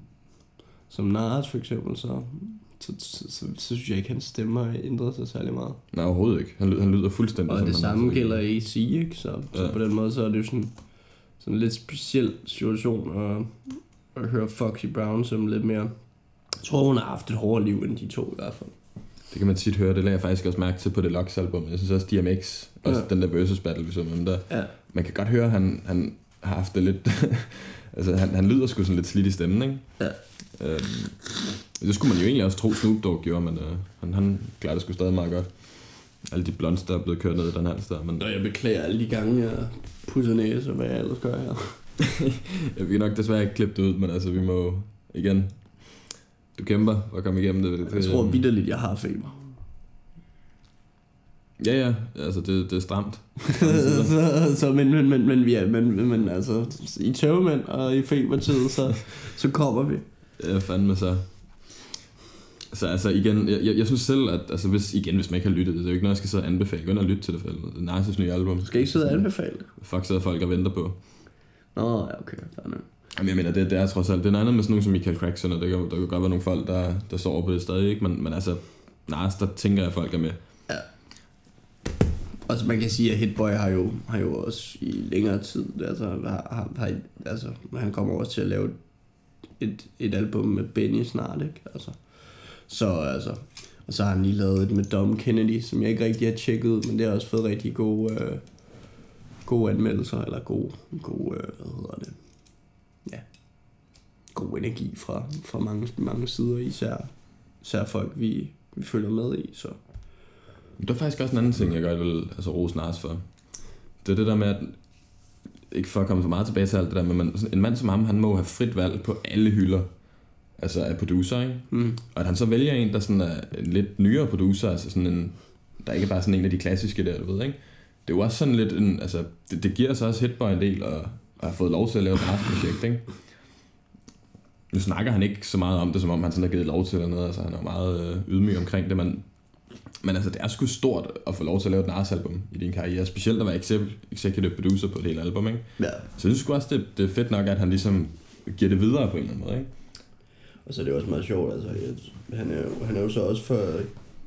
som Nars for eksempel, så, så, så, så, så synes jeg ikke, at hans stemme har ændret sig særlig meget. Nej, overhovedet ikke. Han, lyder- han lyder fuldstændig Og som det samme altid gælder gjorde. AC, ikke? Så, så Ja. på den måde, så er det jo sådan, sådan en lidt speciel situation at, at høre Foxy Brown som lidt mere... Jeg tror, hun har haft et hårdere liv end de to i hvert fald. Det kan man tit høre, det lagde jeg faktisk også mærke til på Deluxe album. Jeg synes også DMX, også Ja. den der versus battle, vi så med der. Ja. Man kan godt høre, at han, han har haft det lidt... altså, han, han lyder sgu sådan lidt slidt i stemmen, ikke? Ja. Øhm, det skulle man jo egentlig også tro, Snoop Dogg gjorde, men øh, han, han klarer det sgu stadig meget godt. Alle de blondes, der er blevet kørt ned i den her sted, men Og jeg beklager alle de gange, jeg pudser næse og hvad jeg ellers gør her. jeg vil nok desværre ikke klippe det ud, men altså, vi må igen... Du kæmper for at komme igennem det. det Jeg tror vidderligt, jeg har feber. Ja, ja, altså det, det er stramt. så, så, men, men, men, men, ja, men, men altså, i tøvmænd og i febertid, så, så kommer vi. Ja, fandme så. Så altså igen, jeg, jeg, jeg synes selv, at altså hvis, igen, hvis man ikke har lyttet, det er jo ikke noget, jeg skal sidde og anbefale. Gå ind og lytte til det, for det er Narcis nye album. Skal ikke sidde og anbefale det. Fuck sidder folk og venter på. Nå, ja, okay. Fair nok. Jamen, jeg mener, det, det er trods alt, det er noget med sådan nogen som Michael Crackson, og kan, der kan godt være nogle folk, der, der sover på det stadig, ikke? Men, men altså, Nars, der tænker jeg, at folk er med. Altså man kan sige, at Hitboy har jo, har jo også i længere tid, altså, har, har, altså han kommer også til at lave et, et album med Benny snart, ikke? Altså, så altså, og så har han lige lavet et med Dom Kennedy, som jeg ikke rigtig har tjekket men det har også fået rigtig gode, øh, gode anmeldelser, eller gode, god øh, hvad hedder det, ja, god energi fra, fra mange, mange sider, især, især folk, vi, vi følger med i, så Men der er faktisk også en anden ting, jeg godt vil altså, rose Nars for. Det er det der med, at ikke for at komme så meget tilbage til alt det der, men man, en mand som ham, han må have frit valg på alle hylder. Altså af producer, ikke? mm. Og at han så vælger en, der sådan er en lidt nyere producer, altså sådan en, der ikke er bare sådan en af de klassiske der, du ved, ikke? Det er jo også sådan lidt en, altså, det, det giver så også Hitboy en del, og, og har fået lov til at lave et projekt, ikke? Nu snakker han ikke så meget om det, som om han sådan har givet lov til eller noget, altså han er meget øh, ydmyg omkring det, men, men altså, det er sgu stort at få lov til at lave et Nars-album i din karriere, specielt at være exec- executive producer på et helt album, ikke? ja. Så jeg synes også, det, det er fedt nok, at han ligesom giver det videre på en eller anden måde, ikke? Og så er det også meget sjovt, altså, at han er, jo- han er jo så også fra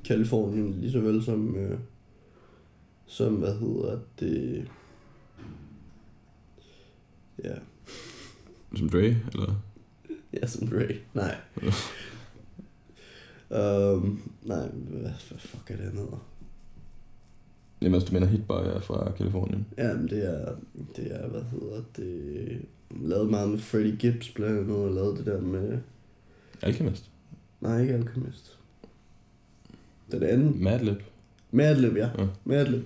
Kalifornien, lige så vel som, øh, som, hvad hedder det, ja, Som Dre, eller? ja, som Ray, nej. Um, nej, hvad, hvad fuck er det, han hedder? Jamen, altså, du mener Hitboy er fra Kalifornien. Ja, men det er, det er, hvad hedder det, lavet meget med Freddie Gibbs blandt andet, og lavet det der med, Alchemist. nej, ikke Alchemist. Den anden, Madlib. Madlib, ja, Ja. Madlib.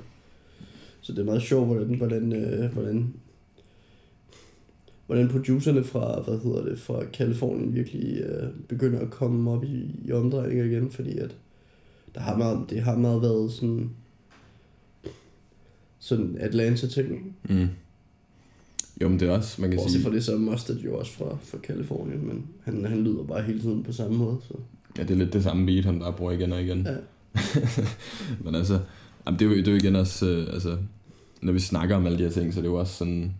Så det er meget sjovt, hvordan, hvordan, øh, hvordan, hvordan producerne fra, hvad hedder det, fra Kalifornien virkelig øh, begynder at komme op i, i omdrejninger igen, fordi at der har meget, det har meget været sådan, sådan Atlanta-ting. Mm. Jo, men det er også, man kan Bortset sige... fra det, så er Mustard jo også fra, fra Kalifornien, men han, han lyder bare hele tiden på samme måde. Så. Ja, det er lidt det samme beat, han bare bruger igen og igen. Ja. Men altså, jamen, det, er jo, det er jo igen også, øh, altså, når vi snakker om alle de her ting, så det er jo også sådan,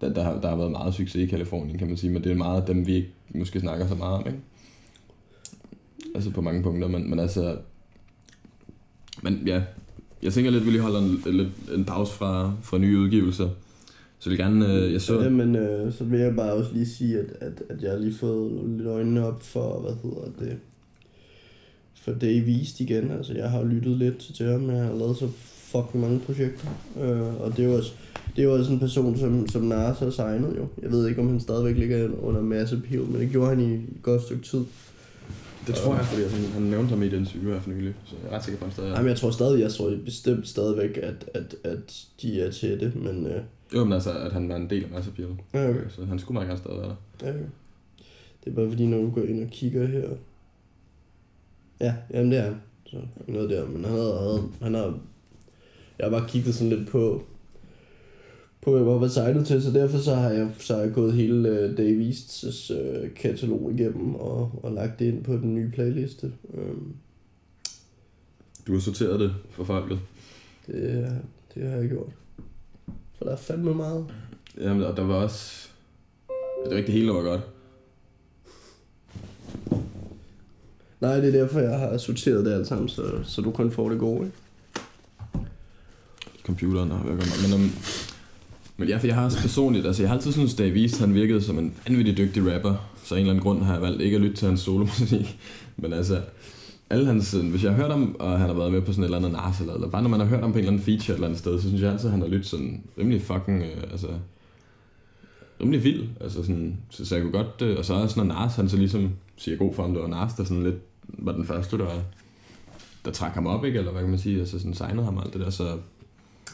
der, der, har, der har været meget succes i Kalifornien, kan man sige, men det er meget dem, vi ikke måske snakker så meget om, ikke? Altså på mange punkter, men, men altså, men ja, jeg tænker lidt, vi lige holder en, lidt, en pause fra, fra nye udgivelser. Så jeg vil gerne, øh, jeg så... Ja, men øh, så vil jeg bare også lige sige, at, at, at jeg har lige fået lidt øjnene op for, hvad hedder det, for Dave East igen. Altså, jeg har lyttet lidt til ham, jeg har lavet så fucking mange projekter. Øh, og det er jo også, det er jo også en person, som, som Nars har signet jo. Jeg ved ikke, om han stadigvæk ligger under masse appeal, men det gjorde han i et godt stykke tid. Det tror jeg, fordi han, han nævnte ham i et interview her for nylig, så jeg er ret sikker på, at han stadig er. Jamen, jeg tror stadig, jeg tror bestemt stadigvæk, at, at, at de er til det, men... Øh, Jo, men altså, at han var en del af Massive Appeal. ja, okay. Så han skulle meget gerne stadig være der. Ja, okay. Det er bare fordi, når du går ind og kigger her... Ja, jamen det er han. Så noget der, men han har, han har... Jeg har bare kigget sådan lidt på, på hvad jeg var signet til, så derfor så har jeg, så har jeg gået hele uh, Dave Easts uh, katalog igennem og, og lagt det ind på den nye playliste. Um, Du har sorteret det for folket. det, det har jeg gjort. For der er fandme meget. Jamen, og der var også... Det var ikke det hele, der var godt. Nej, det er derfor, jeg har sorteret det alt sammen, så, så du kun får det gode. Ikke? Computeren har været godt. Men, um, men ja, for jeg har også personligt... Altså, jeg har altid syntes, Dave East, han virkede som en vanvittig dygtig rapper. Så af en eller anden grund har jeg valgt ikke at lytte til hans solomusik. Men altså... Alle hans, øh, hvis jeg har hørt om, og han har været med på sådan et eller andet Nas, eller, eller bare når man har hørt om på en eller anden feature et eller andet sted, så synes jeg altid, at han har lyttet sådan rimelig fucking, øh, altså, rimelig vild. Altså sådan, så, så jeg kunne godt, øh, og så er sådan noget Nas, han så ligesom siger god for ham, det var Nas, der sådan lidt var den første, der, der trak ham op, ikke? Eller hvad kan man sige, altså sådan signede ham alt det der, så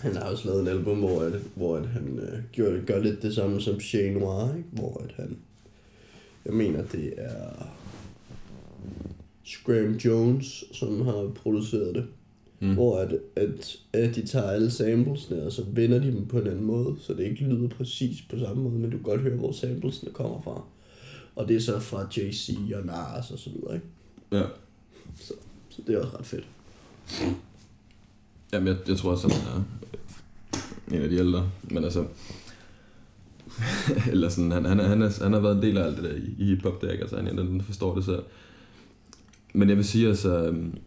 Han har også lavet en album, hvor, at, hvor at han øh, gør, gør lidt det samme som Chez Noir, ikke? hvor at han, jeg mener det er Scram Jones, som har produceret det, Mm. hvor at, at, at de tager alle samplesne, og så vender de dem på en anden måde, så det ikke lyder præcis på samme måde, men du kan godt høre, hvor samplesne kommer fra. Og det er så fra JC og Nas og så videre, ikke? ja. Så, så det er også ret fedt. Jamen, jeg, jeg tror også, at han er en af de ældre, men altså, eller sådan, han, han, er, han, er, han har været en del af alt det der i, i hiphop, der, ikke? Altså, han er en af dem, der forstår det selv. Men jeg vil sige, altså, øhm,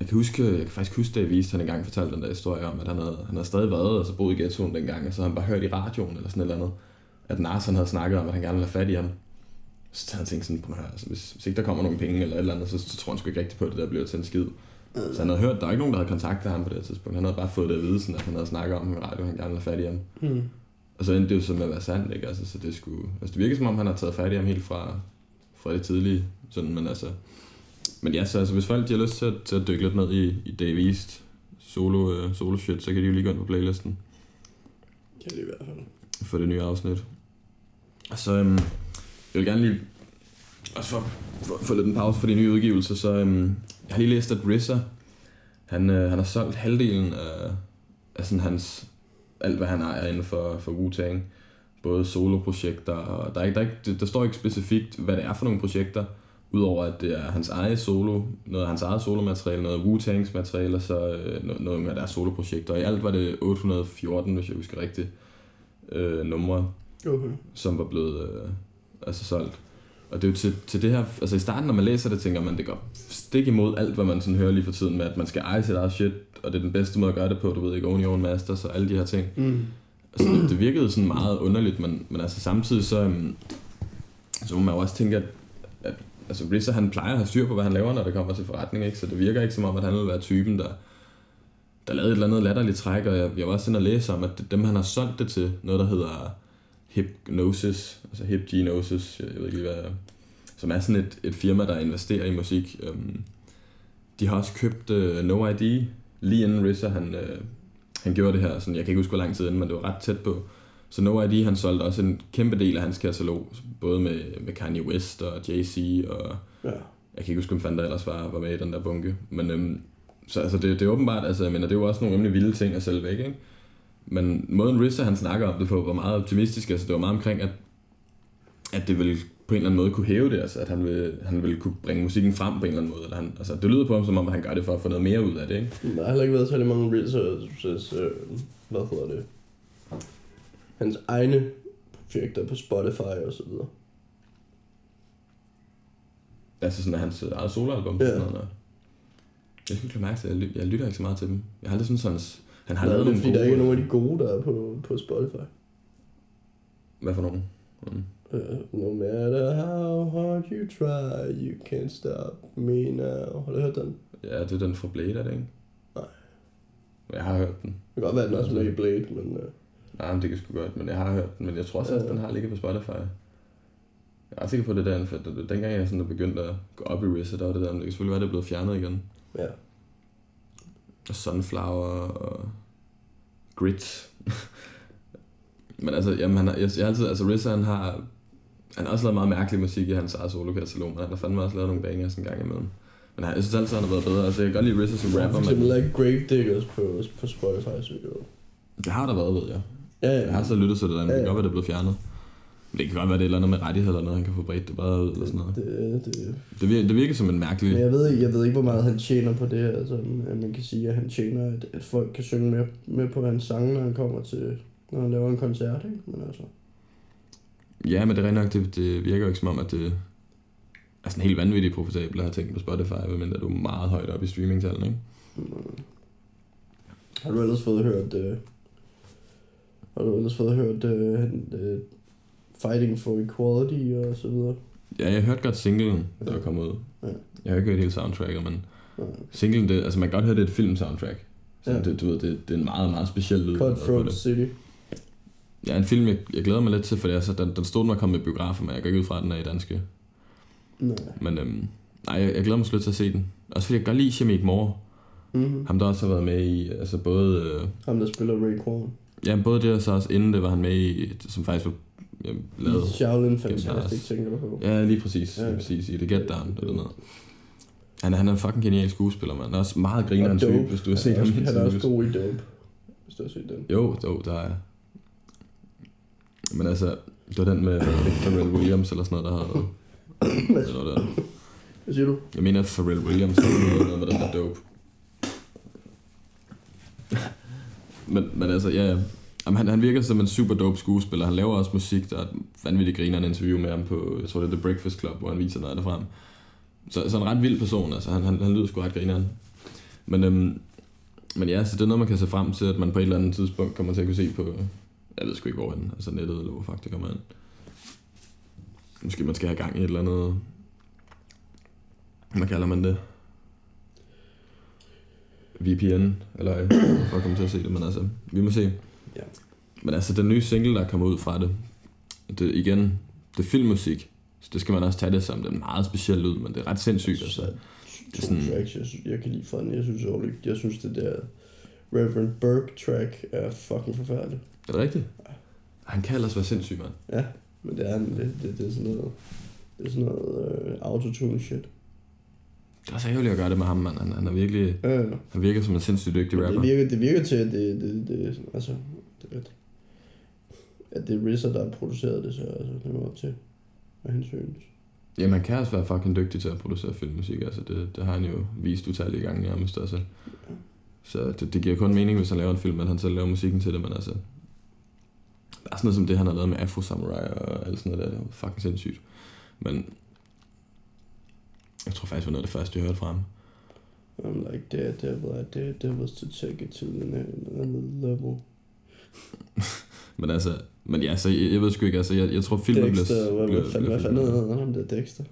jeg kan huske, jeg kan faktisk huske, da jeg viste, han engang fortalte den der historie om, at han havde, han havde stadig været, altså boet i ghettoen dengang, og så havde han bare hørt i radioen, eller sådan et eller andet, at han havde snakket om, at han gerne ville have fat i ham. Så havde han tænkt sådan, at høre, altså, hvis, hvis ikke der kommer nogen penge eller et eller andet, så, så tror han sgu ikke rigtigt på, at det der bliver til en skid. Så han havde hørt, der var ikke nogen, der havde kontaktet ham på det her tidspunkt. Han havde bare fået det at vide, sådan, at han havde snakket om i radioen, han gerne ville have fat i ham. Hmm. Og så endte det jo så med at være sandt, ikke? Altså, så det skulle... Altså, det virker som om, han har taget fat i ham helt fra, fra det tidlige, sådan, men altså... Men ja, så altså, hvis folk de har lyst til at, til at dykke lidt ned i, i Dave East solo, øh, solo shit, så kan de jo lige gå ind på playlisten Det er i hvert fald. for det nye afsnit. Og så, øhm, jeg vil gerne lige, også for, for, for lidt en pause for de nye udgivelser, så øhm, jeg har lige læst, at RZA, han, øh, han har solgt halvdelen af, af sådan hans, alt hvad han ejer inden for, for Wu-Tang. Både soloprojekter, og der, er ikke, der, er ikke, der står ikke specifikt, hvad det er for nogle projekter, udover at det er hans eget solo, noget af hans eget solomateriale, noget af Wu-Tangs materiale, og så øh, noget, med deres soloprojekter. Og i alt var det 814, hvis jeg husker rigtigt, øh, numre Okay. som var blevet øh, altså solgt. Og det er jo til, til det her, altså i starten, når man læser det, tænker man, det går stik imod alt, hvad man sådan hører lige for tiden med, at man skal eje sit eget shit, og det er den bedste måde at gøre det på, du ved ikke, own your own masters og alle de her ting. Mm. Altså, det, det virkede sådan meget underligt, men, men altså samtidig så, øhm, så må man jo også tænke, at, at altså RZA han plejer at have styr på, hvad han laver, når det kommer til forretning, ikke? Så det virker ikke som om, at han vil være typen, der, der lavede et eller andet latterligt træk, og jeg, jeg var også inde og læse om, at dem han har solgt det til, noget der hedder Hypnosis, altså Hypgenosis, jeg ved ikke lige hvad, som er sådan et, et firma, der investerer i musik. Øhm, de har også købt øh, No ID, lige inden RZA han, øh, han gjorde det her, sådan, jeg kan ikke huske, hvor lang tid inden, men det var ret tæt på. Så No ID, han solgte også en kæmpe del af hans katalog, både med, med Kanye West og Jay-Z, og Ja. jeg kan ikke huske, hvem fanden der ellers var, var med i den der bunke. Men øhm, så altså, det, det er åbenbart, altså, jeg mener, det er jo også nogle rimelig vilde ting at sælge væk, ikke? Men måden RZA han snakker om det på, var meget optimistisk, altså det var meget omkring, at, at det ville på en eller anden måde kunne hæve det, altså at han ville, han ville kunne bringe musikken frem på en eller anden måde. Eller han, altså, det lyder på ham, som om at han gør det for at få noget mere ud af det, ikke? Der har heller ikke været særlig mange RZA's, øh, hvad hedder det, hans egne projekter på Spotify og så videre. Altså sådan hans eget soloalbum. Ja. Sådan noget, jeg synes, jeg mærke til, at jeg, jeg lytter ikke så meget til dem. Jeg har aldrig sådan sådan, han har Nej, lavet nogle fordi, der er ikke gode- nogen af de gode, der er på, på Spotify. Hvad for nogen? Mm. Uh, no matter how hard you try, you can't stop me now. Har du hørt den? Ja, det er den fra Blade, er det ikke? Nej. Jeg har hørt den. Det kan godt være, den også er med i Blade, men... Uh, Nej, men det kan sgu godt, men jeg har hørt den. Men jeg tror også, at den har ligget på Spotify. Jeg er ret sikker på det der, for dengang jeg sådan begyndte at gå op i RZA, der var det der, men det kan selvfølgelig være, det er blevet fjernet igen. ja. Og Sunflower og Grit. men altså, jamen, han har, jeg, jeg har altid, altså RZA, han har, han har også lavet meget mærkelig musik i hans eget solokatalog, men han har fandme også lavet nogle bangers en gang imellem. Men jeg synes altid, han har været bedre. Altså, jeg kan godt lide RZA som For rapper, eksempel men like Gravediggers på, på Spotify, så jeg det har der været, ved jeg. Ja, Jeg har så lyttet til det der, men det kan Ja, ja. godt være, det er blevet fjernet. Men det kan godt være, det er eller andet med rettigheder eller noget, han kan få bredt det bare ud eller sådan noget. Det, det, Det virker, det virker som en mærkelig... men jeg ved, ikke- jeg ved ikke, hvor meget han tjener på det. Altså, at man kan sige, at han tjener, at, at folk kan synge med, med på hans sange, når han kommer til, når han laver en koncert, ikke? Men altså, Ja, men det er nok, det, det virker jo ikke som om, at det er sådan helt vanvittigt profitabelt at have ting på Spotify, du er meget højt op i streamingtallene, ikke? mm. har du ellers fået hørt, uh, har du ellers fået hørt han, uh, Fighting for Equality og så videre? Ja, jeg hørte godt singlen, der Ja. kommet ud. Ja. Jeg har ikke hørt hele soundtracket, men Ja. singlen, det, altså man kan godt høre, det er et film-soundtrack. Så Ja. det, du ved, det, det er en meget, meget speciel lyd. Cutthroat det. City. Ja, en film, jeg, jeg glæder mig lidt til, for det er, så den, den stod, når jeg kom med biografer, men jeg går ikke ud fra, at den er i danske. Nej. Men øhm, nej, jeg, jeg glæder mig slet til at se den. Også fordi jeg godt lide Shamik Moore. Mm-hmm. Ham der også har været med i, altså både, øh, Ham, der spiller Ray Kwan. ja, både det og så også inden det var han med i, som faktisk var ja, lavet. Shaolin Fantastic, tænker du på. Ja, lige præcis, Ja. lige præcis i The Get Down eller noget. Han er, han er en fucking genial skuespiller, man. Han er også meget griner Dope. type, hvis du har set han ham han er også god i Dope, hvis du har set den. Jo, jo, der er Men altså, det var den med Pharrell Williams eller sådan noget, der havde... Eller noget der. Hvad siger du? Jeg mener, at Pharrell Williams havde noget med den der dope. men, men altså, ja, ja. Jamen, han, han virker som en super dope skuespiller. Han laver også musik, der er et vanvittigt griner en interview med ham på, jeg tror det er The Breakfast Club, hvor han viser noget frem. Så, så en ret vild person, altså han, han, han lyder sgu ret grineren. Men, øhm, men ja, så det er noget, man kan se frem til, at man på et eller andet tidspunkt kommer til at kunne se på, jeg ved sgu ikke hvorhen, altså nettet eller hvor fuck det kommer ind. Måske man skal have gang i et eller andet, hvad kalder man det? VPN, eller ej, for at komme til at se det, men altså, vi må se. Ja. Men altså, den nye single, der kommer ud fra det, det igen, det er filmmusik, så det skal man også tage det som, det er meget speciel lyd, men det er ret sindssygt, altså. at Det er sådan- tracks, jeg, synes, jeg kan lide fra den. Jeg synes, jeg, jeg synes det der Reverend Burke track er fucking forfærdeligt. Er det rigtigt? Han kan ellers være sindssyg, mand. Ja, men det er, det, det, det er sådan noget, det er sådan noget uh, autotune shit. Det er også ærgerligt at gøre det med ham, mand. Han, han er virkelig, Ja, ja. han virker som en sindssygt dygtig rapper. det virker, det virker til, at det, det, det altså, det, at, at det er RZA, der har produceret det, så altså, det op til, hvad han synes. Jamen, han kan også være fucking dygtig til at producere filmmusik. Altså, det, det har han jo vist utallige gange nærmest. Altså. Så det, det giver kun mening, hvis han laver en film, at han selv laver musikken til det, men altså... Der er sådan noget som det, han har lavet med Afro Samurai og alt sådan noget der. Det var fucking sindssygt. Men... Jeg tror faktisk, det var noget af det første, jeg hørte fra ham. I'm like, daredevil, I daredevils to take it to another level. Men altså... Men ja, så jeg, jeg ved sgu ikke, altså... Jeg, jeg tror, filmen Dexter, hvad, bliver... hvad, fanden, hvad fanden hedder han, ham der Dexter?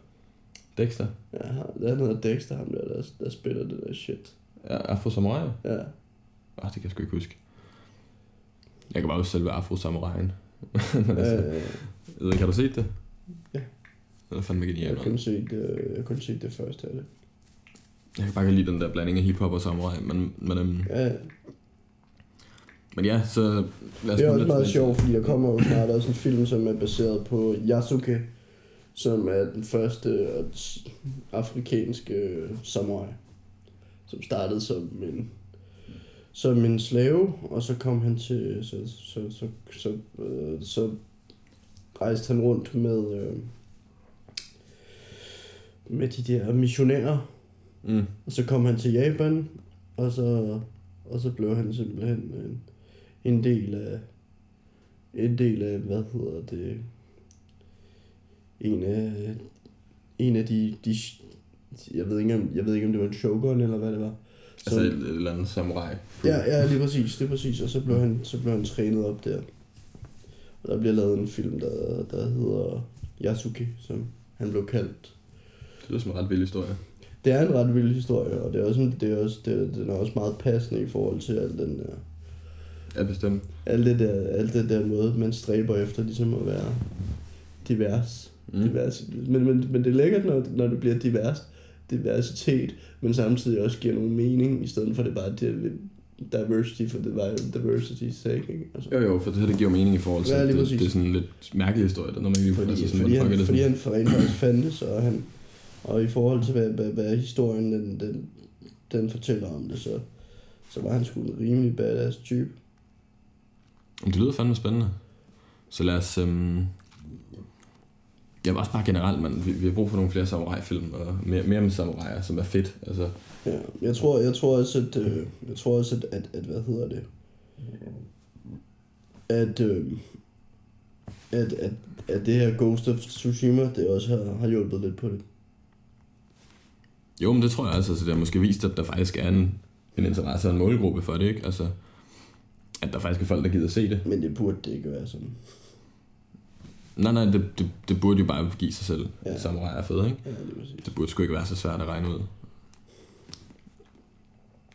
Dexter. Ja, han hedder Dexter, ham der, der, der spiller det der shit. Ja, Afro Samurai. Ja. Ah, det kan jeg sgu ikke huske. Jeg kan bare huske selve Afro Samuraien. Men altså, Øh, jeg ved ikke, har du set det? Ja. Det er fandme jeg genialt. har kun set, øh, jeg har kun set det første af det. Jeg kan bare godt lide den der blanding af hiphop og samurai, men, men, øhm, Ja, men ja, så lad os det er også meget sjovt, fordi der kommer jo snart også en film, som er baseret på Yasuke, som er den første øh, afrikanske øh, samurai, som startede som en, som en slave, og så kom han til, så, så, så, så, øh, så rejste han rundt med, øh, med de der missionærer, Mm. og så kom han til Japan, og så, og så blev han simpelthen en, en del af, en del af, hvad hedder det, en af, en af de, de jeg ved ikke om, jeg ved ikke om det var en shogun eller hvad det var. Så, Altså et, et eller andet samurai. ja, ja, lige præcis, det er præcis, og så blev han, så blev han trænet op der. Og der bliver lavet en film, der, der hedder Yasuke, som han blev kaldt. Det lyder som en ret vild historie. Det er en ret vild historie, og det er også, det er også, det, er- den er også meget passende i forhold til al den der, Ja, bestemt. alt det der, alt det der måde, man stræber efter ligesom at være divers. Mm. divers. Men, men, men det er lækkert, når, når det bliver divers, diversitet, men samtidig også giver nogen mening, i stedet for det bare det, diversity for det var diversity's sake, ikke? Altså, Jo, jo, for det her det giver mening i forhold til, Ja, det, præcis. det er sådan en lidt mærkelig historie, der når man lige fordi, altså sådan, fordi, han, fordi sådan? han for rent faktisk fandtes, og, han, og i forhold til, hvad, hvad, hvad historien den, den, den fortæller om det, så, så var han sgu en rimelig badass type. Det lyder fandme spændende. Så lad os... Øhm... Jeg også bare generelt, man, vi, vi har brug for nogle flere samurai-film, og mere, mere med samuraier, som er fedt. Altså, Ja, jeg tror, jeg tror også, at, øh, jeg tror også, at, at, at hvad hedder det, at, øh, at, at, at det her Ghost of Tsushima, det også har, har hjulpet lidt på det. jo, men det tror jeg altså, så det har måske vist, at der faktisk er en, en interesse og en målgruppe for det, ikke? Altså, at der faktisk er folk, der gider se det. Men det burde det ikke være sådan. Nej, nej, det, det, det burde jo bare give sig selv. Ja. Samurai er fed, ikke? Ja, det sige. Det burde sgu ikke være så svært at regne ud.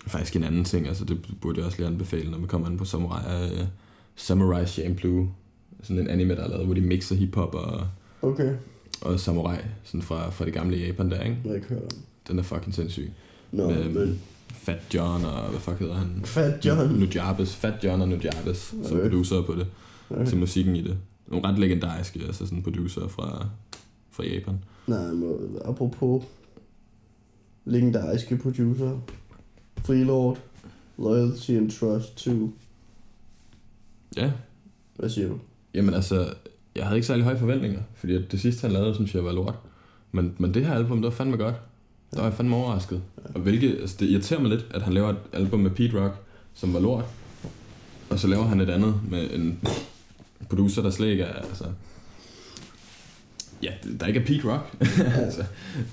Faktisk en anden ting, altså det burde jeg også lige anbefale, når man kommer ind på Samurai, uh, Samurai Champloo. Sådan en anime, der er lavet, hvor de mixer hiphop og, Okay, og samurai, sådan fra, fra det gamle Japan der, ikke? jeg har ikke hørt om. Den er fucking sindssyg. Nå, Med- men Fat John og hvad fuck hedder han? Fat John. Nujabes. Fat John og Nujabes, som Okay. producer på det. Okay. Til musikken i det. Nogle ret legendariske, altså sådan producer fra, fra Japan. Nej, må, apropos legendariske producer, Freelord, Loyalty and Trust 2. Ja, Hvad siger du? Jamen altså, jeg havde ikke særlig høje forventninger, fordi at det sidste han lavede, synes jeg var lort. Men, men det her album, det var fandme godt. Der var jeg fandme overrasket. Og hvilket, altså det irriterer mig lidt, at han laver et album med Pete Rock, som var lort. Og så laver han et andet med en producer, der slet ikke er, altså... Ja, der ikke er Pete Rock. altså,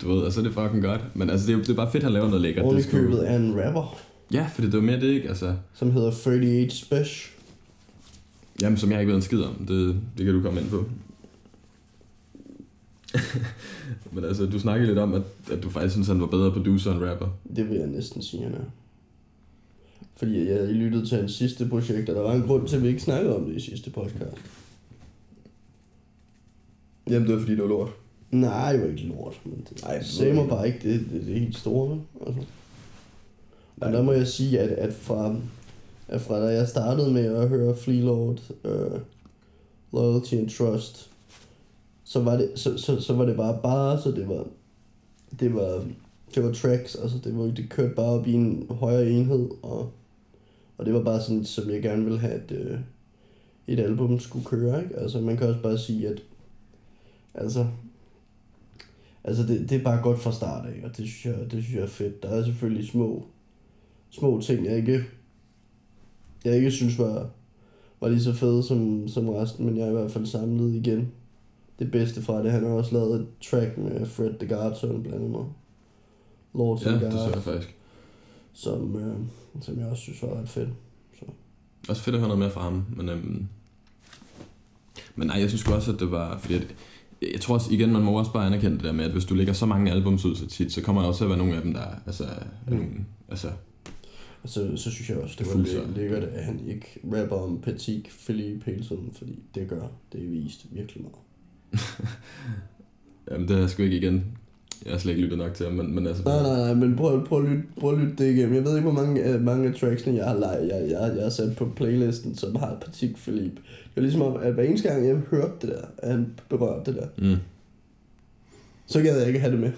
du ved, og så er det fucking godt. Men altså, det er, det er bare fedt, at han laver noget lækkert. Oven købet er en rapper, Ja, fordi det var mere det, ikke? Altså, som hedder 38 Special. Jamen, som jeg ikke ved en skid om. Det, det kan du komme ind på. Men altså, du snakkede lidt om, at, at du faktisk synes, han var bedre producer end rapper. Det vil jeg næsten sige, han er. Fordi jeg lyttede til hans sidste projekt, og der var en grund til, at vi ikke snakkede om det i sidste podcast. Jamen, det var fordi, det var lort. Nej, det var ikke lort. Men det, Ej, Ej, sagde mig bare ikke, det, det, det er helt store. Altså. Og der må jeg sige, at, at, fra, at fra da jeg startede med at høre Freelord, uh, Loyalty and Trust, så var det, så, så, så var det bare bare, så det var, det var, det var tracks, altså det, var, det kørte bare op i en højere enhed, og, og det var bare sådan, som jeg gerne ville have, at øh, et album skulle køre, ikke? Altså man kan også bare sige, at altså, altså det, det er bare godt fra start af, og det synes jeg, det synes jeg er fedt. Der er selvfølgelig små, små ting, jeg ikke, jeg ikke synes var, var lige så fede som, som resten, men jeg er i hvert fald samlet igen det bedste fra det. Han har også lavet et track med Fred the Godson blandt andet. Lord Ja, det så jeg faktisk. Som, øh, som jeg også synes var ret fedt. Også fedt at høre noget mere fra ham, men... Øhm, men nej, jeg synes også, at det var... Fordi at, jeg tror også, igen, man må også bare anerkende det der med, at hvis du lægger så mange albums ud så tit, så kommer der også til at være nogle af dem, der altså, Mm. nogle, altså, Og så, så synes jeg også, det var Fuldstændig. lidt lækkert, at han ikke rapper om Patik Philippe hele tiden, fordi det gør, det vist virkelig meget. jamen, det er sgu ikke igen. Jeg har slet ikke lyttet nok til ham, men, men altså... Nej, nej, nej, men prøv, prøv, at lytte, prøv at lytte det igennem. Jeg ved ikke, hvor mange, uh, mange af tracksene, jeg har, lege, jeg, jeg, jeg har sat på playlisten, som har Patik Philippe. Det er ligesom om, at hver eneste gang, jeg hørte det der, at han berørte det der, Mm. så gad jeg ikke have det med.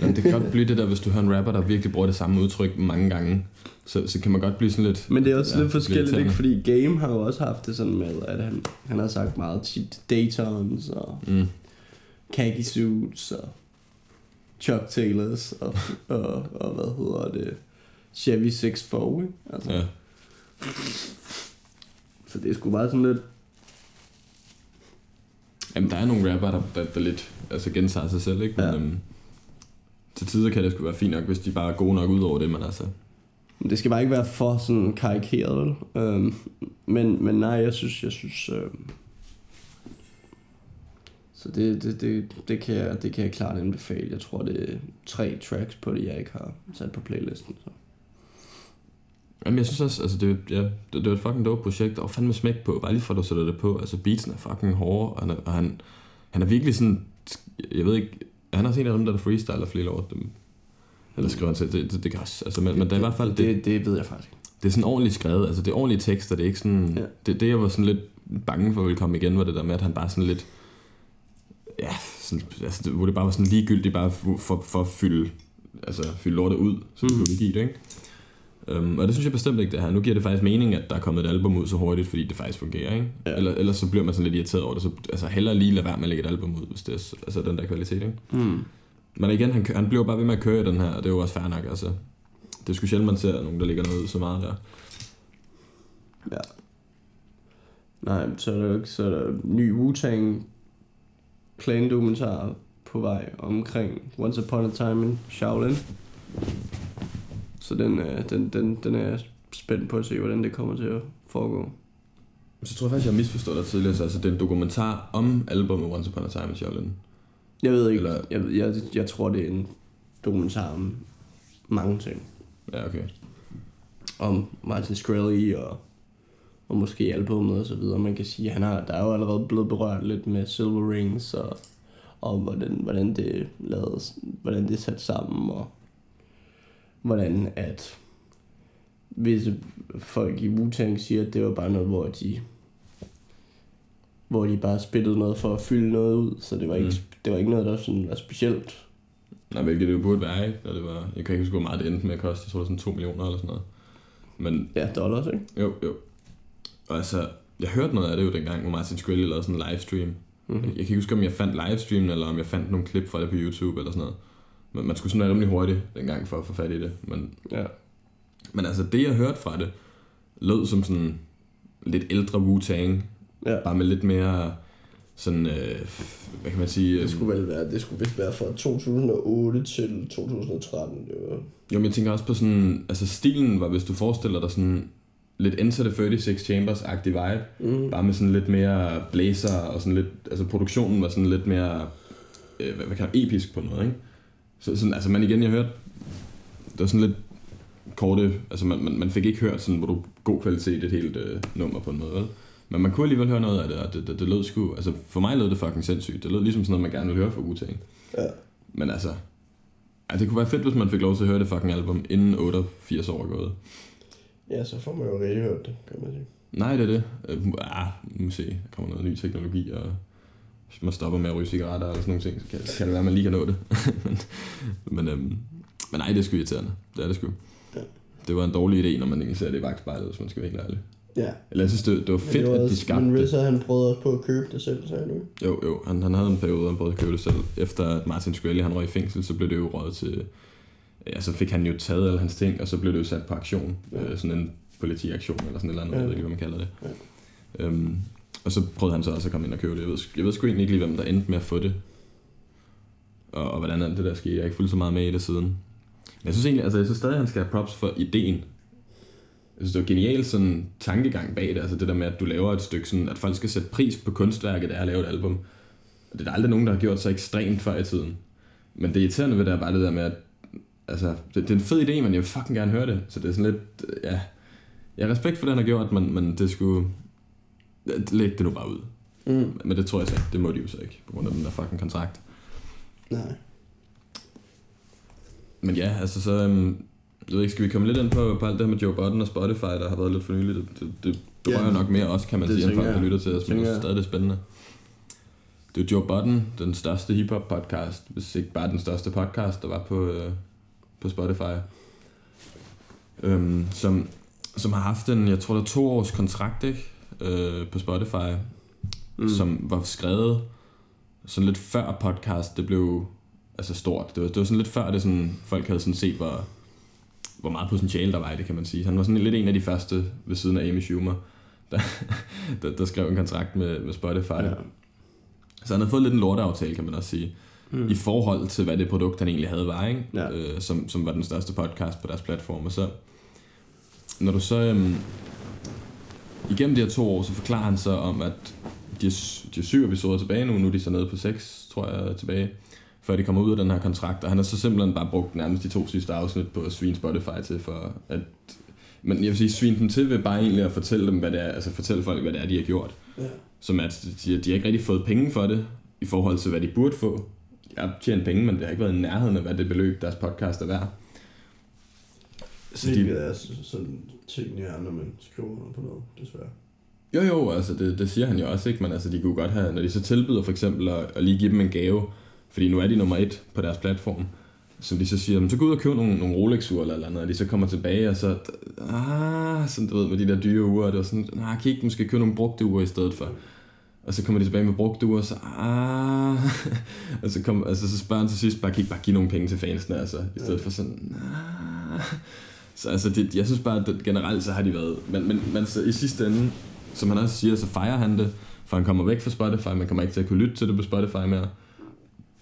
Jamen, det kan godt blive det der, hvis du hører en rapper, der virkelig bruger det samme udtryk mange gange, så, så kan man godt blive sådan lidt... Men det er også Ja, lidt forskelligt, ikke? Fordi Game har jo også haft det sådan med, at han, han har sagt meget tit Daytons og Mm. khaki suits og Chuck Taylors og, og, og hvad hedder det, Chevy 6 ikke? Altså, Ja. Så det er sgu bare sådan lidt, Jamen, der er nogle rapper, der, der, der lidt altså, gentager sig selv, ikke? Men, Ja. øhm, til tider kan det sgu være fint nok, hvis de bare er gode nok ud over det, men altså... Men det skal bare ikke være for sådan karikeret, vel? Øhm, men, men nej, jeg synes, jeg synes... Øhm, så det, det, det, det, kan jeg, det kan jeg klart anbefale. Jeg tror, det er tre tracks på det, jeg ikke har sat på playlisten. Så. Jamen, jeg synes også, altså, det, ja, det, det var et fucking dope projekt, og fandme smæk på, bare lige for at du sætter det på. Altså, beatsen er fucking hårde, og han og han, han er virkelig sådan, jeg ved ikke, han er også en af dem, der er freestyler flere år, dem, eller skriver han til, det, det, det kan også, altså, men, men det er i hvert fald, det, Det, det ved jeg faktisk det er sådan ordentligt skrevet, altså det er ordentlige tekster, det er ikke sådan, ja. det, det jeg var sådan lidt bange for ville komme igen, var det der med, at han bare sådan lidt, ja, sådan, altså, det, hvor det bare var sådan ligegyldigt, bare for, for, for at fylde, altså fylde lortet ud, som Mm. du give det, ikke? Um, og det synes jeg bestemt ikke, det her. Nu giver det faktisk mening, at der er kommet et album ud så hurtigt, fordi det faktisk fungerer, ikke? Ja. Eller, ellers så bliver man sådan lidt irriteret over det, så altså hellere lige lade være med at lægge et album ud, hvis det er altså, den der kvalitet, ikke? Mm. Men igen, han, han bliver bare ved med at køre i den her, og det er jo også fair nok, altså. Det er sgu sjældent, man ser nogen, der ligger noget ud så meget der. Ja. Nej, så er der jo ikke, så er der ny Wu-Tang Clan dokumentar på vej omkring Once Upon a Time in Shaolin. Så den, øh, den, den, den er jeg spændt på at se, hvordan det kommer til at foregå. Så tror jeg faktisk, jeg har misforstået dig tidligere, så altså, det er en dokumentar om albumet Once Upon a Time in Shaolin. Jeg ved ikke, Eller- jeg, jeg, jeg tror, det er en dokumentar om mange ting. Ja, okay. Om Martin Shkreli og, og måske albumet og så videre. Man kan sige, han har, der er jo allerede blevet berørt lidt med Silver Rings og, og hvordan, hvordan det lavet, hvordan det er sat sammen og hvordan at visse folk i Wu-Tang siger, at det var bare noget, hvor de hvor de bare spillede noget for at fylde noget ud, så det var ikke, Mm. det var ikke noget, der sådan var specielt. Nej, hvilket det jo burde være, ikke? Det var, jeg kan ikke huske, hvor meget det endte med at koste. Jeg tror, det var sådan 2 millioner eller sådan noget. Men Ja, dollars, ikke? jo, jo. Og altså, jeg hørte noget af det jo dengang, hvor Martin Shkreli lavede sådan en livestream. Mm-hmm. Jeg kan ikke huske, om jeg fandt livestreamen, eller om jeg fandt nogle klip fra det på YouTube eller sådan noget. Men man skulle sådan være rimelig hurtigt dengang for at få fat i det. Men, Ja. men altså, det jeg hørte fra det, lød som sådan lidt ældre Wu-Tang. ja. Bare med lidt mere sådan, øh, hvad kan man sige? Det skulle vel være, det skulle vist være fra 2008 til 2013. Det var... Jo, men jeg tænker også på sådan, altså stilen var, hvis du forestiller dig sådan lidt Enter the 36 Chambers-agtig vibe, Mm. bare med sådan lidt mere blazer og sådan lidt, altså produktionen var sådan lidt mere, øh, hvad, hvad kan man, episk på noget, ikke? Så sådan, altså man igen, jeg hørte, det var sådan lidt korte, altså man, man, man fik ikke hørt sådan, hvor du god kvalitet et helt øh, nummer på en måde, vel? Men man kunne alligevel høre noget af det, og det, det, det lød sgu, altså for mig lød det fucking sindssygt. Det lød ligesom sådan noget, man gerne ville høre fra Wu-Tang. Ja. Men altså, ja, det kunne være fedt, hvis man fik lov til at høre det fucking album, inden 88 år er gået. Ja, så får man jo rigtig hørt det, kan man sige. Nej, det er det. Øh, ah, må se, der kommer noget ny teknologi, og hvis man stopper med at ryge cigaretter og sådan nogle ting, så kan, kan det være, at man lige kan nå det. men, men, øhm, men nej, det er sgu irriterende. Det er det sgu. Ja. Det var en dårlig idé, når man ikke ser det i vagtspejlet, hvis man skal være helt ærlig. Ja. Eller jeg synes, det, det var fedt, det var at de også, skabte men. RZA, han prøvede også på at købe det selv, sagde du. Jo, jo, han, han havde en periode, han prøvede at købe det selv. Efter at Martin Shkreli, han røg i fængsel, så blev det jo rådet til... Ja, så fik han jo taget alle hans ting, og så blev det jo sat på aktion. Ja. Øh, sådan en politiaktion, eller sådan et eller andet, Ja. jeg ved ikke, hvad man kalder det. Ja. Øhm, og så prøvede han så også at komme ind og købe det. Jeg ved, jeg ved sgu egentlig ikke lige, hvem der endte med at få det. Og, og hvordan alt det der skete. Jeg har ikke fulgt så meget med i det siden. Men jeg synes egentlig, altså jeg synes stadig, at han skal have props for ideen. Jeg synes, det var genialt sådan tankegang bag det. Altså det der med, at du laver et stykke sådan, at folk skal sætte pris på kunstværket, er at lave et album. Og det er der aldrig nogen, der har gjort så ekstremt før i tiden. Men det irriterende ved det er bare det der med, at altså, det, det er en fed idé, men jeg vil fucking gerne høre det. Så det er sådan lidt, ja, jeg har respekt for det, han har gjort, men, men det skulle, læg det nu bare ud. Mm. Men det tror jeg så ikke, det må de jo så ikke, på grund af den der fucking kontrakt. Nej. Men ja, altså så, øhm, jeg ved ikke, skal vi komme lidt ind på, på alt det her med Joe Budden og Spotify, der har været lidt for nylig. Det, det, det berører Ja, nok mere også, kan man det sige, end folk, der lytter til os, men det er stadig det spændende. Det er jo Joe Budden, den største hiphop podcast, hvis ikke bare den største podcast, der var på, øh, på Spotify. Øhm, som, som har haft en, jeg tror det er to års kontrakt, ikke? Øh, på Spotify, mm. som var skrevet sådan lidt før podcast, det blev altså stort. Det var, det var sådan lidt før det sådan, folk havde sådan set, hvor, hvor meget potentiale der var i det, kan man sige. Han var sådan lidt en af de første ved siden af Amy Schumer, der, der, der skrev en kontrakt med, med Spotify. Ja. Så han havde fået lidt en lorteaftale, kan man også sige. Mm. I forhold til, hvad det produkt, han egentlig havde, var, ikke? Ja. Øh, som, som var den største podcast på deres platform. Og så, når du så... Øhm, igennem de her to år, så forklarer han så om, at de er, de er syv episoder tilbage nu. Nu er de så nede på seks, tror jeg, tilbage. Før de kommer ud af den her kontrakt. Og han har så simpelthen bare brugt nærmest de to sidste afsnit på at svine Spotify til for at... Men jeg vil sige, svine dem til ved bare egentlig at fortælle dem, hvad det er, altså fortælle folk, hvad det er, de har gjort. Ja. Som at de, de har ikke rigtig fået penge for det, i forhold til, hvad de burde få. Har tjent penge, men det har ikke været i nærheden af, hvad det beløb, deres podcast er værd. Så Hvilket de, er s- sådan ting, jeg når man skriver under på noget, desværre. jo jo, altså det, det siger han jo også, ikke? Men altså, de kunne godt have, når de så tilbyder for eksempel at, at lige give dem en gave, fordi nu er de nummer et på deres platform, som de så siger, "Men så gå ud og køb nogle, nogle Rolex-ure eller, eller andet, og de så kommer tilbage, og så, ah, sådan du ved, med de der dyre uger, det var sådan, nej, kan I ikke måske købe nogle brugte uger i stedet for? Og så kommer de tilbage med brugte uger, og så, ah, og så, kom, altså, så spørger han til sidst, bare, kan I ikke bare give nogle penge til fansene, altså, i stedet for sådan, ah. Så altså, det, jeg synes bare, at generelt så har de været, men, men, men så i sidste ende, som han også siger, så fejrer han det, for han kommer væk fra Spotify, man kommer ikke til at kunne lytte til det på Spotify mere.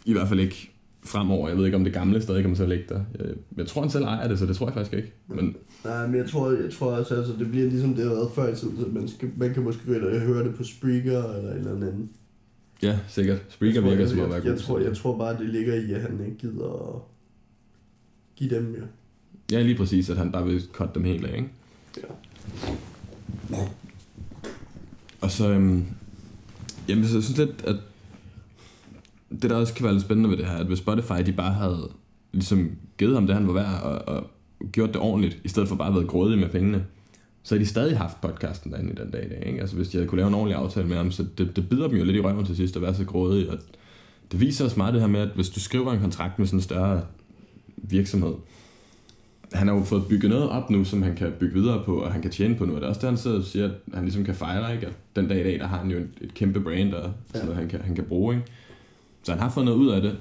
I hvert fald ikke fremover. Jeg ved ikke, om det gamle stadig kommer til at ligge der. Jeg, jeg tror, han selv ejer det, så det tror jeg faktisk ikke. Men Nej, men jeg tror, jeg tror også, altså, det bliver ligesom det har været før i tiden, så man, skal, man kan måske gå ind og høre det på Spreaker eller et eller andet. ja, sikkert. Spreaker tror, virker jeg, som at være jeg, god. jeg, tror, jeg tror bare, det ligger i, at han ikke gider at give dem mere. Ja, lige præcis, at han bare vil cutte dem helt af, ikke? Ja. Og så, øhm, jamen, så jeg synes lidt, at det der også kan være lidt spændende ved det her, at hvis Spotify de bare havde ligesom givet ham det, han var værd, og, og gjort det ordentligt, i stedet for bare at være grådige med pengene, så havde de stadig haft podcasten derinde i den dag i dag. Ikke? Altså hvis de havde kunne lave en ordentlig aftale med ham, så det, det bider dem jo lidt i røven til sidst at være så grådige. Og det viser også meget det her med, at hvis du skriver en kontrakt med sådan en større virksomhed, han har jo fået bygget noget op nu, som han kan bygge videre på, og han kan tjene på nu. Og det er også det, han sidder og siger, at han ligesom kan fejre, ikke? at den dag i dag, der har han jo et, et kæmpe brand, og sådan noget, han kan, han kan bruge. Ikke? Så han har fået noget ud af det,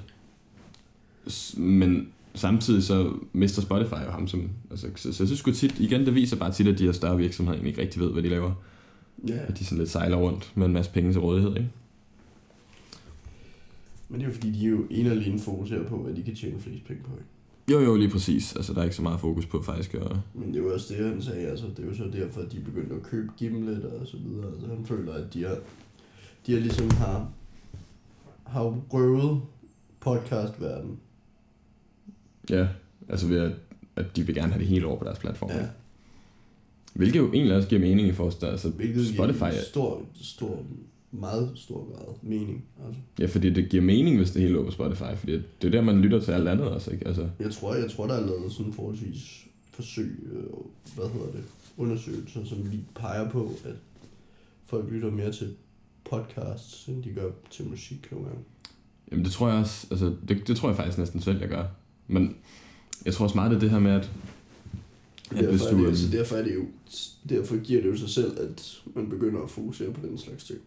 men samtidig så mister Spotify jo ham som... Altså, så, så jeg synes tit, igen, det viser bare tit, at de her større virksomheder egentlig ikke rigtig ved, hvad de laver. Ja, At de sådan lidt sejler rundt med en masse penge til rådighed, ikke? men det er jo fordi, de er jo en og alene fokuserer på, hvad de kan tjene flest penge på. Ikke? Jo, jo, lige præcis. Altså, der er ikke så meget fokus på faktisk at... Men det er jo også det, han sagde, altså det er jo så derfor, at de begyndte at købe Gimlet og så videre. Altså han føler, at de har, de har ligesom har, har røvet podcastverden. Ja, altså ved at, at de vil gerne have det hele over på deres platform. Ja. Hvilket jo egentlig også giver mening i forhold til, altså Hvilket Spotify, giver er- stor, stor, meget stor grad mening. Altså. ja, fordi det giver mening, hvis det hele lå på Spotify, fordi det er der, man lytter til alt andet også, ikke? Altså, Jeg tror, jeg tror, der er lavet sådan forholdsvis forsøg, øh, hvad hedder det, undersøgelser, som lige peger på, at folk lytter mere til podcasts, end de gør til musik nogle gange. jamen det tror jeg også, altså det, det tror jeg faktisk næsten selv, jeg gør. Men jeg tror også meget, det er det her med, at, at Derfor, hvis er du... det, øhm, altså, derfor, er det jo, derfor giver det jo sig selv, at man begynder at fokusere på den slags ting.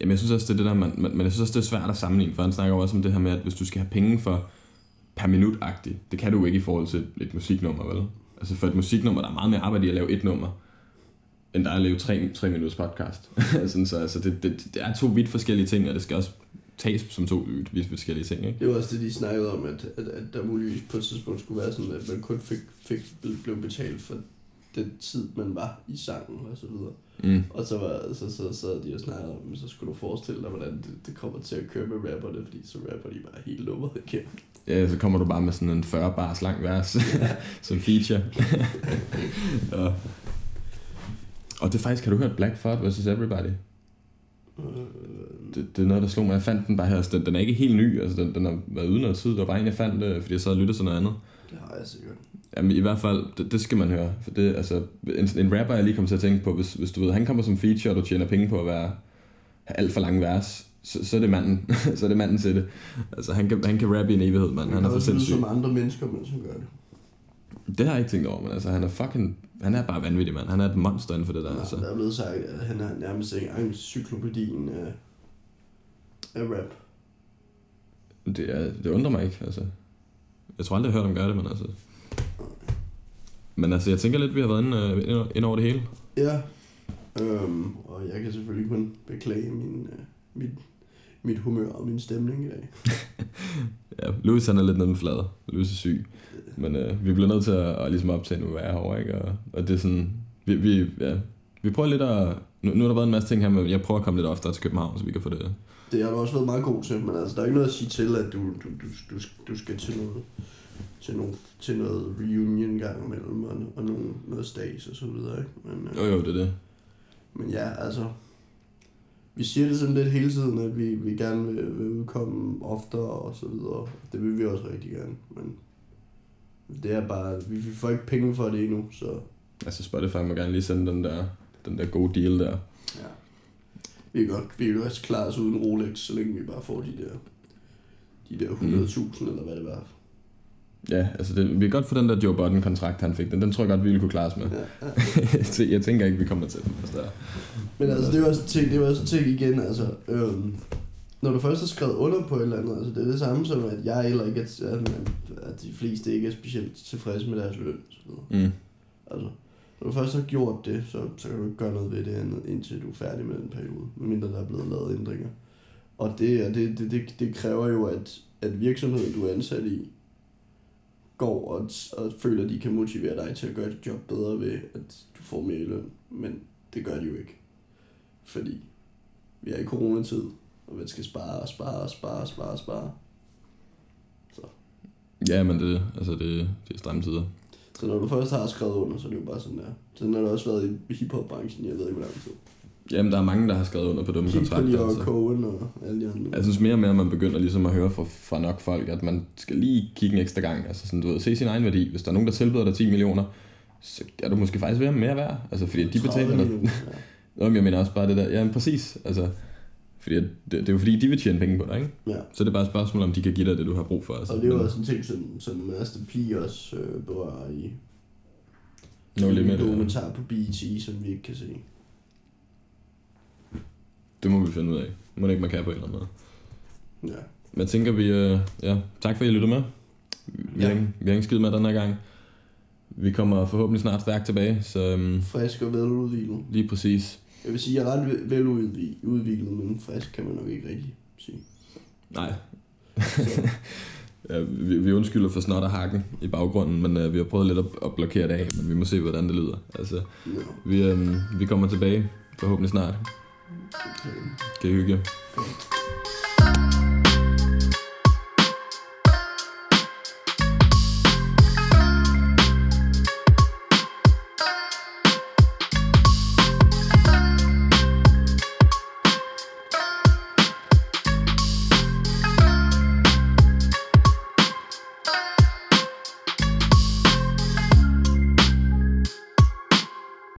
Jamen, jeg synes også, det er det der, man, man, men jeg synes også, det er svært at sammenligne, for han snakker også om det her med, at hvis du skal have penge for per minut -agtigt, det kan du jo ikke i forhold til et musiknummer, vel? Altså for et musiknummer, der er meget mere arbejde i at lave et nummer, end der er at lave tre, tre minutters podcast. Sådan, så altså, det, det, det, er to vidt forskellige ting, og det skal også tages som to vidt forskellige ting, ikke? Det var også det, de snakkede om, at, at, at der muligvis på et tidspunkt skulle være sådan, at man kun fik, fik blev betalt for den tid, man var i sangen og så videre. Mm. Og så, var, så, så sad de og snakkede om, så skulle du forestille dig, hvordan det, det kommer til at køre med rapperne, fordi så rapper de bare helt nummeret igen. Ja, så kommer du bare med sådan en 40 bars lang vers som feature. ja. Og det er faktisk, har du hørt Black Thought vs. Everybody? Det, det er noget, der slog mig. Jeg fandt den bare her. Altså, Den, den er ikke helt ny. Altså, den, den har været ude noget tid. Det var bare en, jeg fandt, øh, fordi jeg så og lyttede til noget andet. det har jeg sikkert. Jamen i hvert fald, det, det skal man høre. For det, altså, en, en rapper, jeg lige kommer til at tænke på, hvis, hvis du ved, han kommer som feature, og du tjener penge på at være alt for lange vers, så, så er det manden, så er det manden til det. Altså han kan, han kan rappe i en evighed, mand. Han er for sindssyg. som andre mennesker, mens han gør det. Det har jeg ikke tænkt over, men altså han er fucking, han er bare vanvittig, mand. Han er et monster inden for det der, altså. Der er blevet sagt, at han er nærmest ikke encyklopædien af, af rap. Det, er, det undrer mig ikke, altså. Jeg tror aldrig, jeg har hørt ham gøre det, men altså. Men altså, jeg tænker lidt, vi har været inde, øh, over det hele. Ja, øhm, og jeg kan selvfølgelig kun beklage min, øh, mit, mit humør og min stemning i dag. Ja, Louis han er lidt nede med flader. Louis er syg. Men øh, vi bliver nødt til at, at ligesom optage nu, hvad jeg er herovre, ikke? Og, og det er sådan, vi, vi, ja, vi prøver lidt at, nu, nu har der været en masse ting her, men jeg prøver at komme lidt oftere til København, så vi kan få det. Det har du også været meget god til, men altså, der er ikke noget at sige til, at du, du, du, du, du skal til noget, til, nogle, til noget reunion gang imellem, og, og nogle, noget stage og så videre, ikke? Men, øh, Jo jo, det er det. men ja, altså, vi siger det sådan lidt hele tiden, at vi, vi gerne vil, vil udkomme oftere og så videre. Det vil vi også rigtig gerne, men det er bare, vi, vi får ikke penge for det endnu, så Altså Spotify må gerne lige sende den der, den der gode deal der. Ja. Vi kan godt, vi kan også klare os uden Rolex, så længe vi bare får de der, de der 100.000, eller hvad det var. Ja, altså det, vi kan godt få den der Joe Budden kontrakt, han fik. Den, den tror jeg godt, vi ville kunne klare os med. Ja, ja. Jeg tænker ikke, vi kommer til, hvis der er. Men altså, det er også en ting, det er også en ting igen, altså, øhm, når du først har skrevet under på et eller andet, altså det er det samme som, at jeg eller ikke, er, at, at de fleste ikke er specielt tilfredse med deres løn. Så. Mm. altså, når du først har gjort det, så, så kan du ikke gøre noget ved det andet, indtil du er færdig med den periode, medmindre der er blevet lavet ændringer. Og det, og det, det, det, det kræver jo, at, at virksomheden, du er ansat i, går og, og føler, at de kan motivere dig til at gøre dit job bedre ved, at du får mere løn. Men det gør de jo ikke. Fordi vi er i coronatid, og man skal spare og spare og spare og spare og spare. Ja, men det, altså det, det er stramme tider. Så når du først har skrevet under, så er det jo bare sådan der. Sådan har det også været i hiphop-branchen, jeg ved ikke, hvor lang tid. Jamen, der er mange, der har skrevet under på dumme Kig på kontrakter. og Altså. Cohen og alle de andre. Jeg synes mere og mere, at man begynder ligesom at høre fra, fra nok folk, at man skal lige kigge en ekstra gang. Altså sådan, du ved, se sin egen værdi. Hvis der er nogen, der tilbyder dig 10 millioner, så er du måske faktisk mere værd. Altså, fordi de 30 betaler dig. ja. Nå, men jeg mener også bare det der. Ja, præcis. Altså, fordi det, det, er jo fordi, de vil tjene penge på dig, ikke? ja. Så det er bare et spørgsmål, om de kan give dig det, du har brug for. Altså. Og det er jo også en ting, som, som Master P også øh, berører i No en limit. dokumentar på BET, som vi ikke kan se. Det må vi finde ud af. Må det ikke, man kan på en eller anden måde. Ja. Jeg tænker, vi... Øh, ja, tak for, at I lyttede med. Vi, Ja. har, ikke- vi har ikke skid med den her gang. Vi kommer forhåbentlig snart stærkt tilbage, så øhm, Frisk og veludviklet. lige præcis. Jeg vil sige, jeg er ret ve- veludviklet, men frisk kan man nok ikke rigtig sige. Nej, ja, vi, vi undskylder for snot og hakken i baggrunden, men øh, vi har prøvet lidt at, at blokere det af, men vi må se, hvordan det lyder. Altså, ja. vi, øhm, vi kommer tilbage forhåbentlig snart. Okay. Kan I hygge jer? Okay.